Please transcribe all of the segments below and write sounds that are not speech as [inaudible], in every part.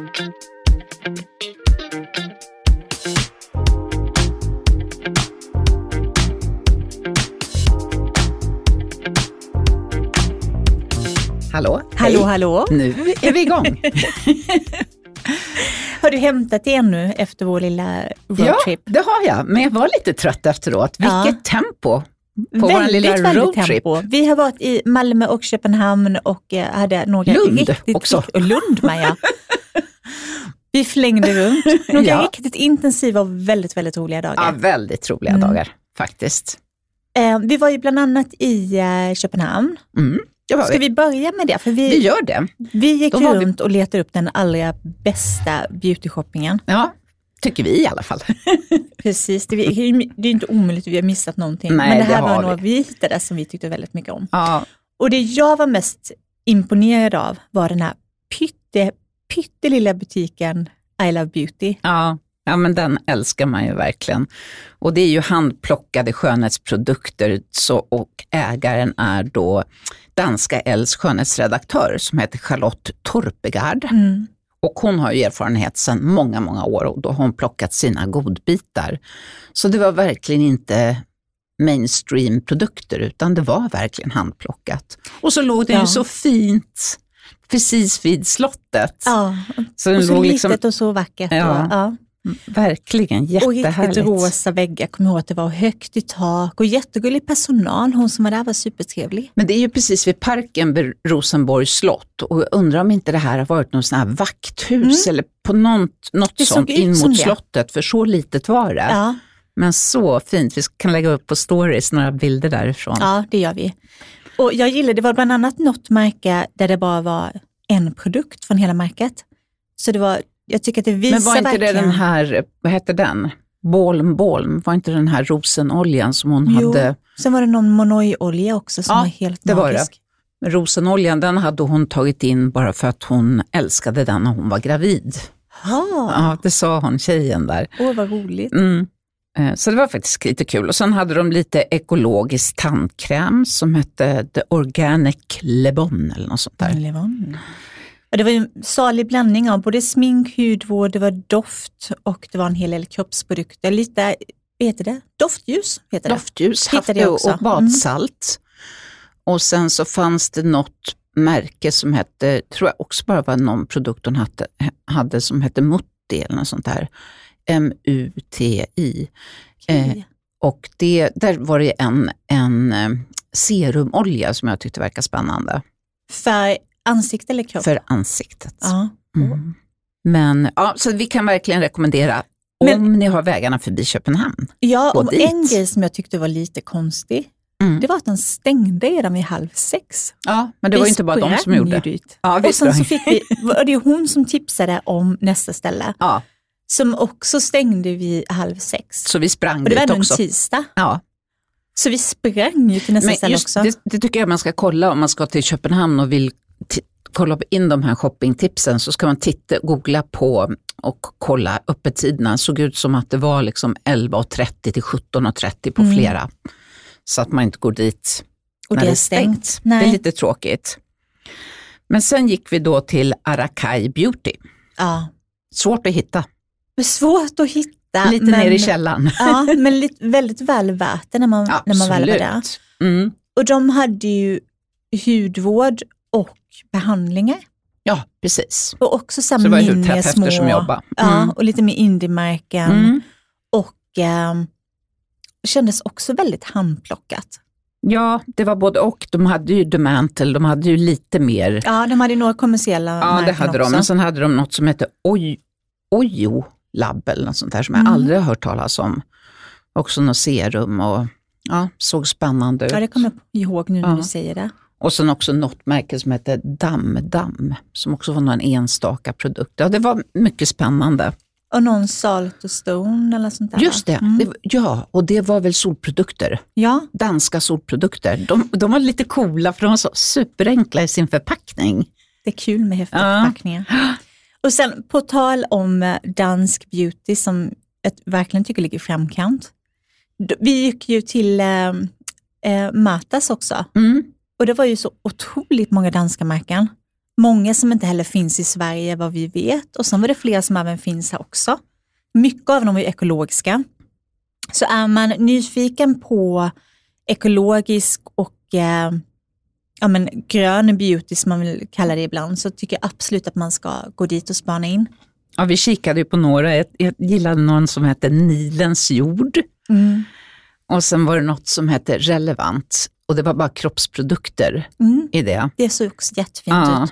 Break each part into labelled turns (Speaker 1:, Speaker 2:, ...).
Speaker 1: Hallå?
Speaker 2: Hallå,
Speaker 1: Hej.
Speaker 2: hallå.
Speaker 1: Nu är vi igång. [laughs]
Speaker 2: Har du hämtat igen nu efter vår lilla
Speaker 1: ja,
Speaker 2: roadtrip?
Speaker 1: det har jag. Men jag var lite trött efteråt.
Speaker 2: Ja.
Speaker 1: Vilket tempo på vår
Speaker 2: väldigt,
Speaker 1: lilla
Speaker 2: väldigt
Speaker 1: roadtrip.
Speaker 2: tempo. Vi har varit i Malmö och Köpenhamn och eh, hade några
Speaker 1: Lund
Speaker 2: riktigt,
Speaker 1: också.
Speaker 2: Och Lund med ja. [laughs] Vi flängde runt. [laughs] Några
Speaker 1: Ja.
Speaker 2: riktigt intensiva och väldigt, väldigt roliga dagar.
Speaker 1: Ja, väldigt roliga
Speaker 2: Mm.
Speaker 1: dagar faktiskt.
Speaker 2: Eh, vi var ju bland annat i eh, Köpenhamn.
Speaker 1: Mm, det var
Speaker 2: Ska
Speaker 1: vi.
Speaker 2: vi börja med det? För vi,
Speaker 1: vi gör det.
Speaker 2: vi gick
Speaker 1: var vi-
Speaker 2: runt och letade upp den allra bästa beautyshoppingen.
Speaker 1: Ja, tycker vi i alla fall. [laughs]
Speaker 2: Precis, det, är- det inte omöjligt att vi har missat någonting.
Speaker 1: Nej,
Speaker 2: men det
Speaker 1: det
Speaker 2: här var
Speaker 1: har
Speaker 2: några
Speaker 1: vi.
Speaker 2: vi hittade som vi tyckte väldigt mycket om.
Speaker 1: Ja,
Speaker 2: Och det jag var mest imponerad av var den här pytte, pyttelilla butiken I Love Beauty.
Speaker 1: ja, ja, men den älskar man ju verkligen. Och det är ju handplockade skönhetsprodukter så, och ägaren är då danska Els skönhetsredaktör som heter Charlotte Torpegard.
Speaker 2: Mm.
Speaker 1: Och hon har ju erfarenhet sedan många, många år och då har hon plockat sina godbitar. Så det var verkligen inte mainstream-produkter utan det var verkligen handplockat. Och så låg den
Speaker 2: Ja.
Speaker 1: ju så fint precis vid slottet.
Speaker 2: Ja,
Speaker 1: Så
Speaker 2: och så
Speaker 1: låg
Speaker 2: litet
Speaker 1: liksom,
Speaker 2: och så vackert.
Speaker 1: Ja.
Speaker 2: Och, ja.
Speaker 1: verkligen
Speaker 2: och riktigt
Speaker 1: jättehärligt.
Speaker 2: rosa väggar, kom ihåg att det var högt i tak och jättegullig personal. Hon som var där var supertrevlig.
Speaker 1: Men det är ju precis vid parken vid Rosenborgs slott och jag undrar om inte det här har varit någon sån här vakthus eller på något, något
Speaker 2: Mm. Det
Speaker 1: sånt in mot slottet, för så litet var det.
Speaker 2: Ja,
Speaker 1: Men så fint, vi kan lägga upp på stories några bilder därifrån.
Speaker 2: ja, det gör vi. Och jag gillade, det var bland annat något märke där det bara var en produkt från hela märket. Så det var, jag tycker att det visar
Speaker 1: Men var inte det
Speaker 2: verkligen...
Speaker 1: den här, vad hette den? Bolm Bolm, var inte den här rosenoljan som hon
Speaker 2: Jo,
Speaker 1: hade?
Speaker 2: sen var det någon Monoi-olja också som
Speaker 1: Ja,
Speaker 2: var helt
Speaker 1: det var det.
Speaker 2: magisk.
Speaker 1: Rosenoljan, den hade hon tagit in bara för att hon älskade den när hon var gravid.
Speaker 2: Ja,
Speaker 1: Ja, det sa hon, tjejen där.
Speaker 2: åh vad roligt.
Speaker 1: Mm. Eh, Så det var faktiskt lite kul. Och sen hade de lite ekologisk tandkräm som hette The Organic Le Bon eller något sånt där.
Speaker 2: Levon. Och det var en salig blandning av både smink, hudvård, det var doft och det var en hel del kroppsprodukter. Lite, vad heter det? Doftljus heter det.
Speaker 1: Doftljus,
Speaker 2: Hittade jag också. Mm.
Speaker 1: och badsalt. Och sen så fanns det något märke som hette, tror jag också bara var någon produkt hon hade, hade som hette Mutti eller något sånt där. M-U-T-I. Eh,
Speaker 2: Okej.
Speaker 1: och det, där var det en, en eh, serumolja som jag tyckte verkade spännande
Speaker 2: För ansikte eller kropp?
Speaker 1: för ansiktet.
Speaker 2: Ja.
Speaker 1: Mm. Men ja, så vi kan verkligen rekommendera
Speaker 2: Men-
Speaker 1: om ni har vägarna förbi Köpenhamn.
Speaker 2: Ja, och
Speaker 1: dit.
Speaker 2: en grej som jag tyckte var lite konstig,
Speaker 1: Mm.
Speaker 2: det var att den stängde redan vid halv sex.
Speaker 1: Ja, men det var
Speaker 2: Vi
Speaker 1: ju inte bara de som gjorde.
Speaker 2: dit.
Speaker 1: Ja,
Speaker 2: Och sen så fick vi, var det hon som tipsade om nästa ställe,
Speaker 1: Ja,
Speaker 2: som också stängde vid halv sex.
Speaker 1: så vi sprang
Speaker 2: Och det var
Speaker 1: dit
Speaker 2: en
Speaker 1: också.
Speaker 2: tisdag.
Speaker 1: Ja,
Speaker 2: Så vi sprang ju till nästa
Speaker 1: men
Speaker 2: ställe också.
Speaker 1: det, det tycker jag man ska kolla om man ska till Köpenhamn och vill kolla in de här shoppingtipsen så ska man titta, googla på och kolla öppettiderna. Det såg ut som att det var liksom 11.30 till 17.30 på
Speaker 2: Mm.
Speaker 1: flera. Så att man inte går dit
Speaker 2: och
Speaker 1: när
Speaker 2: det är
Speaker 1: stängt.
Speaker 2: stängt.
Speaker 1: Det är lite tråkigt. Men sen gick vi då till Arakai Beauty.
Speaker 2: Ja.
Speaker 1: Svårt att hitta.
Speaker 2: Det är svårt att hitta.
Speaker 1: Lite
Speaker 2: men,
Speaker 1: ner i källaren. [laughs]
Speaker 2: Ja, men lite, väldigt väl värt det när man, när man väl var där.
Speaker 1: Mm.
Speaker 2: Och de hade ju hudvård och behandlingar.
Speaker 1: Ja, precis.
Speaker 2: Och också så
Speaker 1: Så det var ju
Speaker 2: mindre små,
Speaker 1: som jobbade.
Speaker 2: ja,
Speaker 1: Mm.
Speaker 2: och lite mer indiemärken.
Speaker 1: Mm.
Speaker 2: Och ehm, kändes också väldigt handplockat.
Speaker 1: Ja, det var både och. De hade ju Demantle, de hade ju lite mer.
Speaker 2: Ja, de hade ju några kommersiella
Speaker 1: Ja, det hade
Speaker 2: också.
Speaker 1: de. Men sen hade de något som hette Oj, Ojo Lab eller något sånt där som jag
Speaker 2: Mm.
Speaker 1: aldrig har hört talas om. Också något serum och ja, såg spännande ut.
Speaker 2: Ja, det kommer jag ihåg nu när
Speaker 1: Ja.
Speaker 2: du säger det.
Speaker 1: Och sen också något märke som hette Damm, som också var någon enstaka produkt. Ja, det var mycket spännande.
Speaker 2: Och någon Salt och Stone eller sånt där.
Speaker 1: Just det,
Speaker 2: Mm.
Speaker 1: det ja, och det var väl solprodukter.
Speaker 2: Ja,
Speaker 1: Danska solprodukter. De, de var lite coola för de var så superenkla i sin förpackning.
Speaker 2: det är kul med häftiga
Speaker 1: Ja. [gasps]
Speaker 2: Och sen på tal om eh, dansk beauty som jag verkligen tycker ligger i framkant. Vi gick ju till eh, eh, Matas också
Speaker 1: Mm.
Speaker 2: och det var ju så otroligt många danska märken. Många som inte heller finns i Sverige vad vi vet och sen var det flera som även finns här också. Mycket av dem är ekologiska. Så är man nyfiken på ekologisk och eh, ja, men grön beauty som man vill kalla det ibland så tycker jag absolut att man ska gå dit och spana in.
Speaker 1: Ja, vi kikade ju på några. Jag, jag gillade någon som hette Nilens jord.
Speaker 2: Mm.
Speaker 1: Och sen var det något som hette Relevant. Och det var bara kroppsprodukter
Speaker 2: Mm.
Speaker 1: i det.
Speaker 2: Det såg också jättefint
Speaker 1: Ja.
Speaker 2: ut.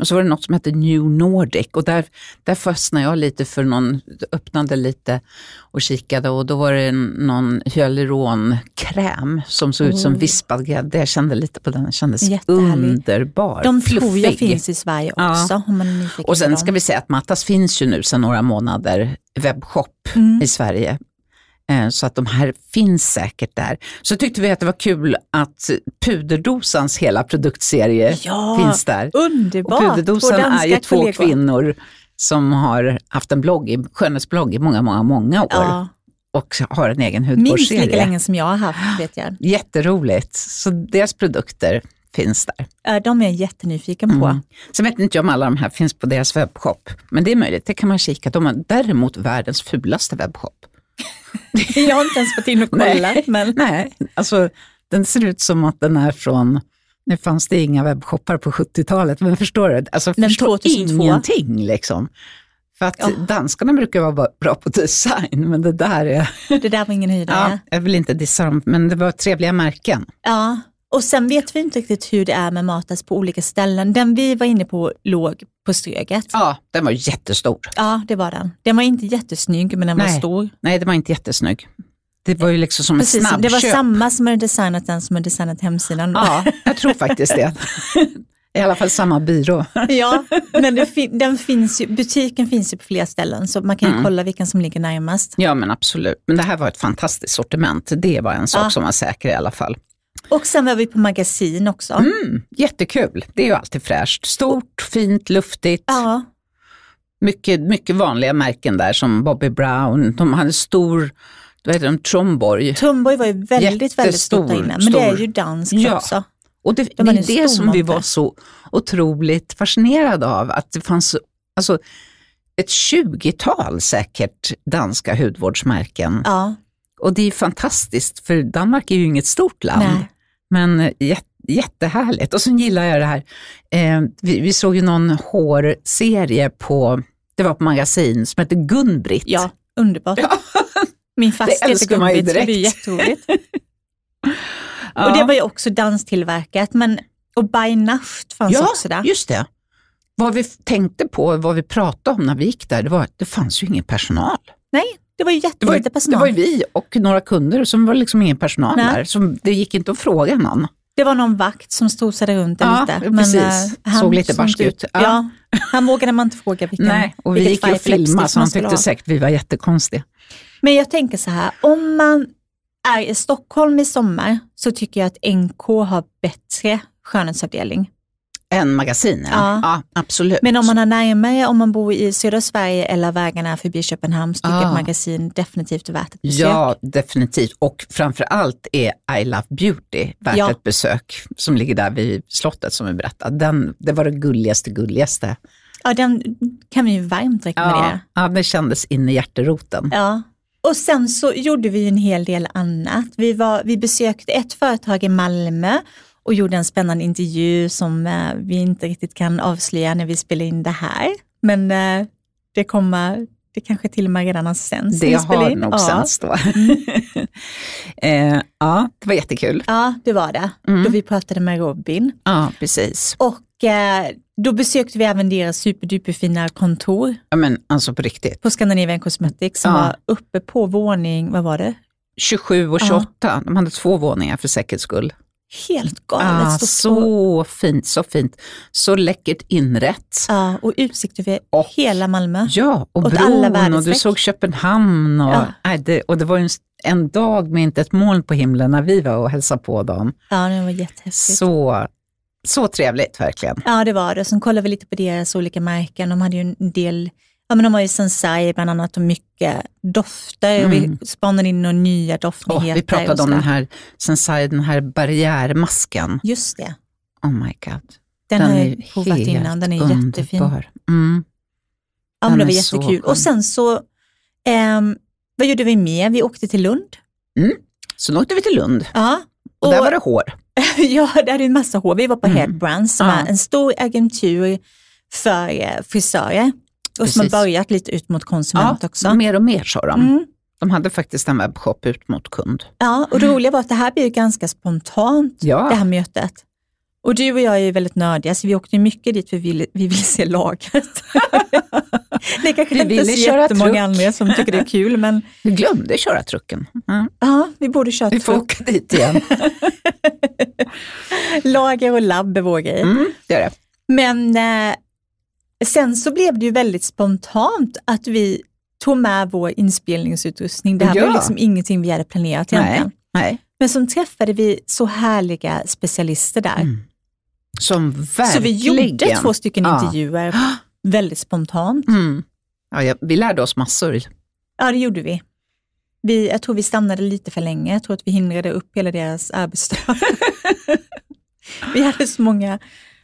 Speaker 1: Och så var det något som hette New Nordic och där, där fastnade jag lite för någon, öppnade lite och kikade och då var det någon hyaluronkräm som såg ut som vispad grädde. Jag kände lite på den, den kändes underbar.
Speaker 2: De tror jag
Speaker 1: fluffig.
Speaker 2: finns i Sverige
Speaker 1: Ja.
Speaker 2: också nyfiken
Speaker 1: Och sen ska vi säga att Mattas finns ju nu sedan några månader webbshop
Speaker 2: Mm.
Speaker 1: i Sverige. Eh, Så att de här finns säkert där. Så tyckte vi att det var kul att Puderdosans hela produktserie
Speaker 2: Ja,
Speaker 1: finns där.
Speaker 2: Underbart!
Speaker 1: Och Puderdosan är ju två
Speaker 2: kollegor.
Speaker 1: kvinnor som har haft en blogg, i- skönhetsblogg i många, många, många år
Speaker 2: Ja,
Speaker 1: och har en egen
Speaker 2: minst lika
Speaker 1: hudvårdsserie.
Speaker 2: länge som jag har haft vet jag.
Speaker 1: Jätteroligt. Så deras produkter finns där.
Speaker 2: Ja, De är jag jättenyfiken på.
Speaker 1: Mm. Sen vet inte jag om alla de här finns på deras webbshop, men det är möjligt, det kan man kika. De har däremot världens fulaste webbshop. [laughs]
Speaker 2: Jag har inte ens fått in och
Speaker 1: Nej.
Speaker 2: kollat. Men...
Speaker 1: Nej, alltså den ser ut som att den är från, nu fanns det inga webbshoppar på 70-talet, men förstår du? Alltså
Speaker 2: Men
Speaker 1: förstår
Speaker 2: 2002.
Speaker 1: ingenting liksom. För att
Speaker 2: Ja.
Speaker 1: danskarna brukar vara bra på design, men det där är,
Speaker 2: Det där var ingen
Speaker 1: ja,
Speaker 2: höjdare.
Speaker 1: jag vill inte dissa dem, men det var trevliga märken.
Speaker 2: Ja. Och sen vet vi inte riktigt hur det är med Matas på olika ställen. Den vi var inne på låg på Ströget.
Speaker 1: Ja, den var jättestor.
Speaker 2: Ja, det var den. Den var inte jättesnygg, men den var
Speaker 1: Nej.
Speaker 2: stor.
Speaker 1: Nej, det var inte jättesnygg. Det var ju liksom som
Speaker 2: Precis,
Speaker 1: ett
Speaker 2: det var
Speaker 1: snabbköp.
Speaker 2: samma som hade designat den som hade designat hemsidan.
Speaker 1: Ja, jag tror faktiskt det. I alla fall samma byrå.
Speaker 2: Ja, men fin- den finns ju, butiken finns ju på flera ställen så man kan ju
Speaker 1: Mm.
Speaker 2: kolla vilken som ligger närmast.
Speaker 1: Ja, men absolut. Men det här var ett fantastiskt sortiment. Det var en sak
Speaker 2: Ja.
Speaker 1: som var säker i alla fall.
Speaker 2: Och sen var vi på magasin också.
Speaker 1: Mm, jättekul. Det är ju alltid fräscht. Stort, fint, luftigt.
Speaker 2: Ja,
Speaker 1: Mycket, mycket vanliga märken där som Bobby Brown. De hade stor, vad heter de, Tromborg.
Speaker 2: Trumborg var ju väldigt, väldigt stort
Speaker 1: Jättestor,
Speaker 2: inne. Men det är
Speaker 1: stor.
Speaker 2: ju danskt
Speaker 1: Ja.
Speaker 2: också.
Speaker 1: Och det,
Speaker 2: De
Speaker 1: det är det
Speaker 2: stor
Speaker 1: som vi var så otroligt fascinerade av. Att det fanns alltså, ett 20-tal säkert danska hudvårdsmärken.
Speaker 2: Ja,
Speaker 1: Och det är fantastiskt, för Danmark är ju inget stort land.
Speaker 2: nej.
Speaker 1: Men jät, jättehärligt. Och så gillar jag det här, eh, vi, vi såg ju någon hårserie på, det var på magasin, som hette Gun-Britt.
Speaker 2: Ja, underbart.
Speaker 1: Ja.
Speaker 2: Min [laughs] fast
Speaker 1: ju
Speaker 2: Gun-Britt, så det är
Speaker 1: direkt.
Speaker 2: jätteroligt. [laughs]
Speaker 1: Ja.
Speaker 2: Och det var ju också danstillverkat. Men, och By Nacht fanns
Speaker 1: ja,
Speaker 2: också där.
Speaker 1: just det. Vad vi tänkte på, vad vi pratade om när vi gick där, det var att det fanns ju ingen personal.
Speaker 2: Nej, det var ju
Speaker 1: Det
Speaker 2: jättelite
Speaker 1: det
Speaker 2: personal.
Speaker 1: var ju vi och några kunder, som var liksom ingen personal
Speaker 2: Nej.
Speaker 1: där. Som, det gick inte att fråga någon.
Speaker 2: Det var någon vakt som strosade runt där
Speaker 1: Ja,
Speaker 2: lite.
Speaker 1: precis.
Speaker 2: eh,
Speaker 1: Såg lite barsk ut. Ja.
Speaker 2: Ja. han vågade man inte fråga vilken,
Speaker 1: Nej, och vi gick ju och filmade så han tyckte säkert vi var jättekonstiga.
Speaker 2: Men jag tänker så här, om man är i Stockholm i sommar så tycker jag att NK har bättre skönhetsavdelning.
Speaker 1: En magasin, ja.
Speaker 2: Ja.
Speaker 1: absolut.
Speaker 2: Men om man har närmare, om man bor i södra Sverige eller vägarna förbi Köpenhamn så tycker jag
Speaker 1: Ah.
Speaker 2: att magasin definitivt är värt ett besök.
Speaker 1: Ja, definitivt. Och framför allt är I Love Beauty värt
Speaker 2: Ja.
Speaker 1: ett besök, som ligger där vid slottet som vi berättade. Den, det var det gulligaste, gulligaste.
Speaker 2: Ja, den kan vi ju varmt rekommendera.
Speaker 1: Ja, ja, det kändes in i hjärteroten.
Speaker 2: Ja. Och sen så gjorde vi en hel del annat. Vi, var, vi besökte ett företag i Malmö och gjorde en spännande intervju som eh, vi inte riktigt kan avslöja när vi spelar in det här. Men eh, det kommer, det kanske till och med redan har sänts.
Speaker 1: Det har
Speaker 2: in.
Speaker 1: nog
Speaker 2: ja.
Speaker 1: sänts då. [laughs] eh, ja, det var jättekul.
Speaker 2: Ja, det var det.
Speaker 1: Mm.
Speaker 2: Då vi pratade med Robin.
Speaker 1: Ja, precis.
Speaker 2: Och eh, då besökte vi även deras superduperfina kontor
Speaker 1: Ja, men alltså på riktigt.
Speaker 2: på Scandinavian Cosmetics som
Speaker 1: Ja.
Speaker 2: var uppe på våning, vad var det?
Speaker 1: 27 och
Speaker 2: Ja.
Speaker 1: 28, de hade två våningar för säkerhets skull.
Speaker 2: Helt galet
Speaker 1: Ah, så fint, så fint. Så läckert inrätt.
Speaker 2: Ja, och utsikt över
Speaker 1: Och-
Speaker 2: hela Malmö.
Speaker 1: Ja, och
Speaker 2: Åt
Speaker 1: bron och du såg Köpenhamn. Och,
Speaker 2: Ja.
Speaker 1: det, och det var en, en dag med inte ett moln på himlen när vi var och hälsade på dem.
Speaker 2: Ja, det var jättehäftigt.
Speaker 1: Så, så trevligt verkligen.
Speaker 2: Ja, det var det. Sen kollade vi lite på deras olika märken. De hade ju en del, ja men de har ju Sensai bland annat och mycket dofter. Och
Speaker 1: Mm.
Speaker 2: vi spanade in några nya
Speaker 1: Och
Speaker 2: doftnyheter.
Speaker 1: vi pratade
Speaker 2: och
Speaker 1: om den här, Sensai, den här barriärmasken.
Speaker 2: Just det.
Speaker 1: Oh my god.
Speaker 2: Den, har jag provat innan, den är jättefin.
Speaker 1: underbar. Mm.
Speaker 2: Ja, men det
Speaker 1: Den
Speaker 2: var jättekul. Och sen så, ehm, vad gjorde vi mer? Vi åkte till Lund.
Speaker 1: Sen åkte vi till Lund
Speaker 2: Ja,
Speaker 1: och, där var det hår. [laughs]
Speaker 2: ja, där är det en massa hår. Vi var på
Speaker 1: Mm.
Speaker 2: Headbrands som
Speaker 1: Ja.
Speaker 2: är en stor agentur för eh, frisörer och som har börjat lite ut mot konsument också.
Speaker 1: mer och mer sa de.
Speaker 2: Mm.
Speaker 1: De hade faktiskt en webbshop ut mot kund.
Speaker 2: Ja, och det roliga var att det här blev ganska spontant,
Speaker 1: Ja.
Speaker 2: det här mötet. Och du och jag är ju väldigt nördiga, så vi åkte mycket dit för vi ville, vi ville se lagret. [laughs] det kanske
Speaker 1: Vi
Speaker 2: inte är så jättemånga
Speaker 1: truck.
Speaker 2: andra som tycker det är kul, men [laughs]
Speaker 1: Vi glömde köra trucken. Ja.
Speaker 2: ja, vi borde köra
Speaker 1: Vi får
Speaker 2: truck.
Speaker 1: åka dit igen. [laughs]
Speaker 2: Lager och labb är vår grej.
Speaker 1: Mm, det är det.
Speaker 2: Men eh, sen så blev det ju väldigt spontant att vi tog med vår inspelningsutrustning. Det här var
Speaker 1: Ja.
Speaker 2: ju liksom ingenting vi hade planerat egentligen.
Speaker 1: Nej.
Speaker 2: Men så träffade vi så härliga specialister där.
Speaker 1: Mm. Som verkligen...
Speaker 2: Så vi gjorde två stycken
Speaker 1: Ja.
Speaker 2: intervjuer väldigt spontant.
Speaker 1: Mm. Ja, vi lärde oss massor.
Speaker 2: Ja, det gjorde vi. vi. Jag tror vi stannade lite för länge. Jag tror att vi hindrade upp hela deras arbetsdag. [laughs] vi hade så många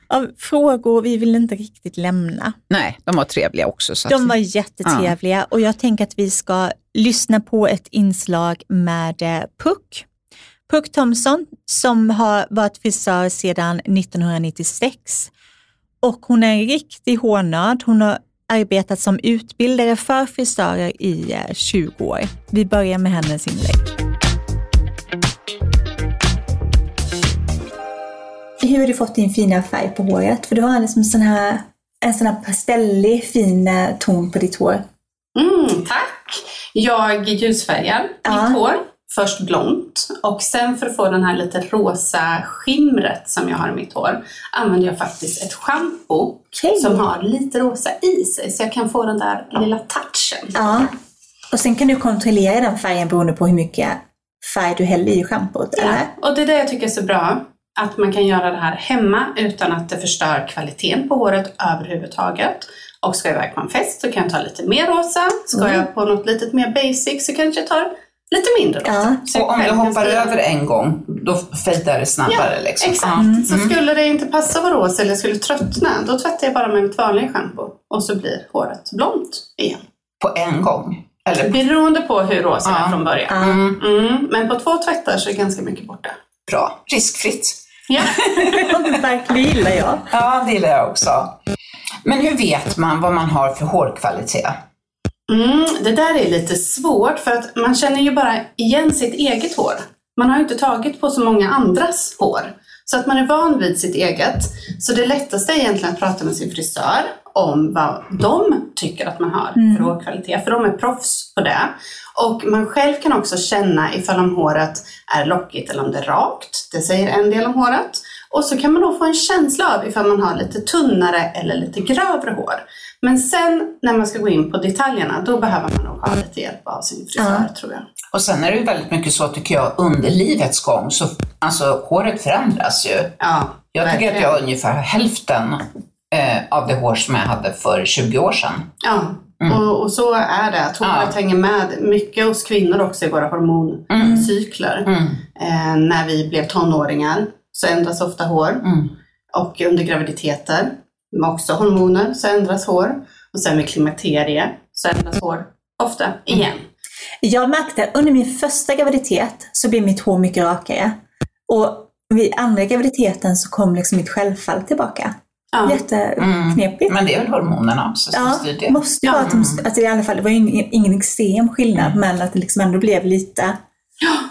Speaker 2: ja, frågor vi ville inte riktigt lämna.
Speaker 1: Nej, de var trevliga också. Så
Speaker 2: De var jättetrevliga och jag tänker att vi ska lyssna på ett inslag med eh, Puck. Puck Thomson som har varit frisör sedan 1996 och hon är en riktig hårnörd. Hon har arbetat som utbildare för frisörer i eh, 20 år. Vi börjar med hennes inlägg. Hur har du fått din fina färg på håret? För du har liksom sån här, en sån här pastellig fin eh, ton på ditt hår.
Speaker 3: Mm, tack! Jag ljusfärgar
Speaker 2: Ja.
Speaker 3: mitt hår. Först blont och sen för att få den här lite rosa skimret som jag har i mitt hår använder jag faktiskt ett schampo
Speaker 2: Okej.
Speaker 3: som har lite rosa i sig så jag kan få den där lilla touchen.
Speaker 2: Ja. Och sen kan du kontrollera den färgen beroende på hur mycket färg du häller i schampot, eller?
Speaker 3: Och det är det jag tycker är så bra, att man kan göra det här hemma utan att det förstör kvaliteten på håret överhuvudtaget. Och ska jag iväg på en fest så kan jag ta lite mer rosa. Ska
Speaker 2: Mm.
Speaker 3: jag på något litet mer basic så kanske jag tar lite mindre rosa.
Speaker 2: Ja.
Speaker 1: Och om du hoppar
Speaker 3: styra.
Speaker 1: över en gång, då fejdar det snabbare. liksom.
Speaker 3: Exakt.
Speaker 1: Ja.
Speaker 3: Så skulle det inte passa vara rosa eller jag skulle tröttna, då tvättar jag bara med mitt vanliga schampo och så blir håret blont igen.
Speaker 1: På en gång. Eller
Speaker 3: Beroende på hur rosa det
Speaker 1: Ja.
Speaker 3: är från början.
Speaker 2: Ja.
Speaker 1: mm,
Speaker 3: Mm, men på två tvättar så är ganska mycket borta.
Speaker 1: bra. Riskfritt.
Speaker 3: Ja. [laughs]
Speaker 2: Verkligen gillar jag.
Speaker 1: Ja, det gillar jag också. Men hur vet man vad man har för hårkvalitet?
Speaker 3: Mm, det där är lite svårt för att man känner ju bara igen sitt eget hår. Man har ju inte tagit på så många andras hår. Så att man är van vid sitt eget. Så det lättaste är egentligen att prata med sin frisör om vad de tycker att man har för hårkvalitet. För de är proffs på det. Och man själv kan också känna ifall om håret är lockigt eller om det är rakt. Det säger en del om håret. Och så kan man då få en känsla av ifall man har lite tunnare eller lite grövre hår. Men sen när man ska gå in på detaljerna, då behöver man nog ha lite hjälp av sin frisör tror jag.
Speaker 1: Och sen är det ju väldigt mycket så tycker jag under livets gång, så alltså håret förändras ju.
Speaker 3: Ja,
Speaker 1: Jag tycker
Speaker 3: verkligen.
Speaker 1: att jag har ungefär hälften eh, av det hår som jag hade för 20 år sedan.
Speaker 3: Ja, och, och så är det. Att håret
Speaker 1: Mm. Ja.
Speaker 3: hänger med mycket hos kvinnor också i våra hormoncykler.
Speaker 1: Mm.
Speaker 3: Eh, när vi blev tonåringar så ändras ofta hår.
Speaker 1: Mm.
Speaker 3: Och under graviditeter, med också hormoner, så ändras hår. Och sen vid klimakterie så ändras hår ofta igen.
Speaker 2: Jag märkte under min första graviditet så blev mitt hår mycket rakare. Och vid andra graviditeten så kom liksom mitt självfall tillbaka.
Speaker 3: Ja.
Speaker 2: Jätteknepigt.
Speaker 1: Men det är väl hormonerna också som
Speaker 2: Ja,
Speaker 1: styr det.
Speaker 2: måste ju vara att, de,
Speaker 1: Mm.
Speaker 2: att det i alla fall, det var ju ingen, ingen extrem skillnad, men att det liksom ändå blev lite,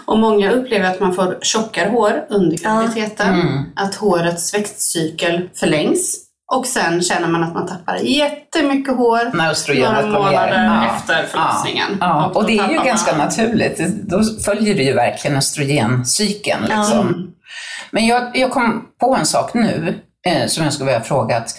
Speaker 3: Och många upplever att man får tjockare hår under graviditeten.
Speaker 1: Mm.
Speaker 3: Att hårets växtcykel förlängs. Och sen känner man att man tappar jättemycket hår
Speaker 1: När östrogenet
Speaker 3: några
Speaker 1: kommer
Speaker 3: månader.
Speaker 1: Ja.
Speaker 3: efter förlossningen.
Speaker 1: Ja,
Speaker 3: då
Speaker 1: och det är ju
Speaker 3: tappar
Speaker 1: ganska
Speaker 3: man-
Speaker 1: naturligt. Då följer det ju verkligen östrogencykeln. Liksom.
Speaker 3: Mm.
Speaker 1: Men jag, jag kom på en sak nu som jag skulle vilja fråga. Att,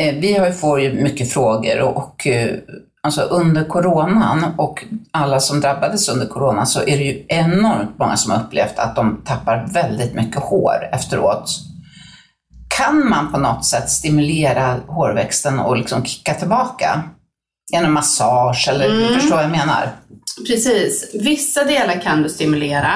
Speaker 1: eh, vi har ju, får ju mycket frågor och, eh, alltså under coronan och alla som drabbades under corona så är det ju enormt många som har upplevt att de tappar väldigt mycket hår efteråt. Kan man på något sätt stimulera hårväxten och liksom kicka tillbaka? Genom massage eller,
Speaker 3: Mm.
Speaker 1: du förstår vad jag menar?
Speaker 3: Precis. Vissa delar kan du stimulera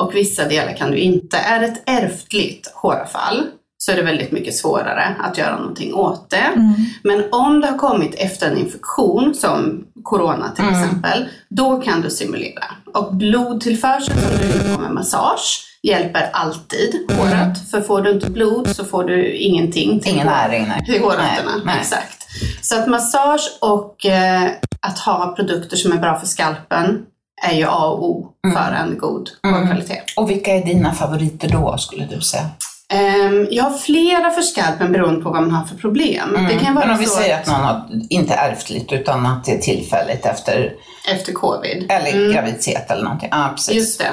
Speaker 3: och vissa delar kan du inte. Är det ett ärftligt håravfall så är det väldigt mycket svårare att göra någonting åt det.
Speaker 2: Mm.
Speaker 3: Men om det har kommit efter en infektion, som corona till
Speaker 1: Mm.
Speaker 3: exempel, då kan du simulera. Och blodtillförsel som du på med massage hjälper alltid håret. För får du inte blod så får du ingenting till,
Speaker 1: Ingen näring, nej.
Speaker 3: till hårrötterna. Exakt. Så att massage och eh, att ha produkter som är bra för skalpen är ju A och O för en god
Speaker 1: Mm.
Speaker 3: hårkvalitet.
Speaker 1: Och vilka är dina favoriter då, skulle du säga?
Speaker 3: Ehm, jag har flera för skalpen beroende på vad man har för problem. Det kan
Speaker 1: Men
Speaker 3: vara
Speaker 1: om vi
Speaker 3: så
Speaker 1: säger att någon har inte ärftligt utan att det är tillfälligt efter,
Speaker 3: efter covid.
Speaker 1: eller
Speaker 3: Mm.
Speaker 1: graviditet eller någonting. Ja, precis.
Speaker 3: Just det.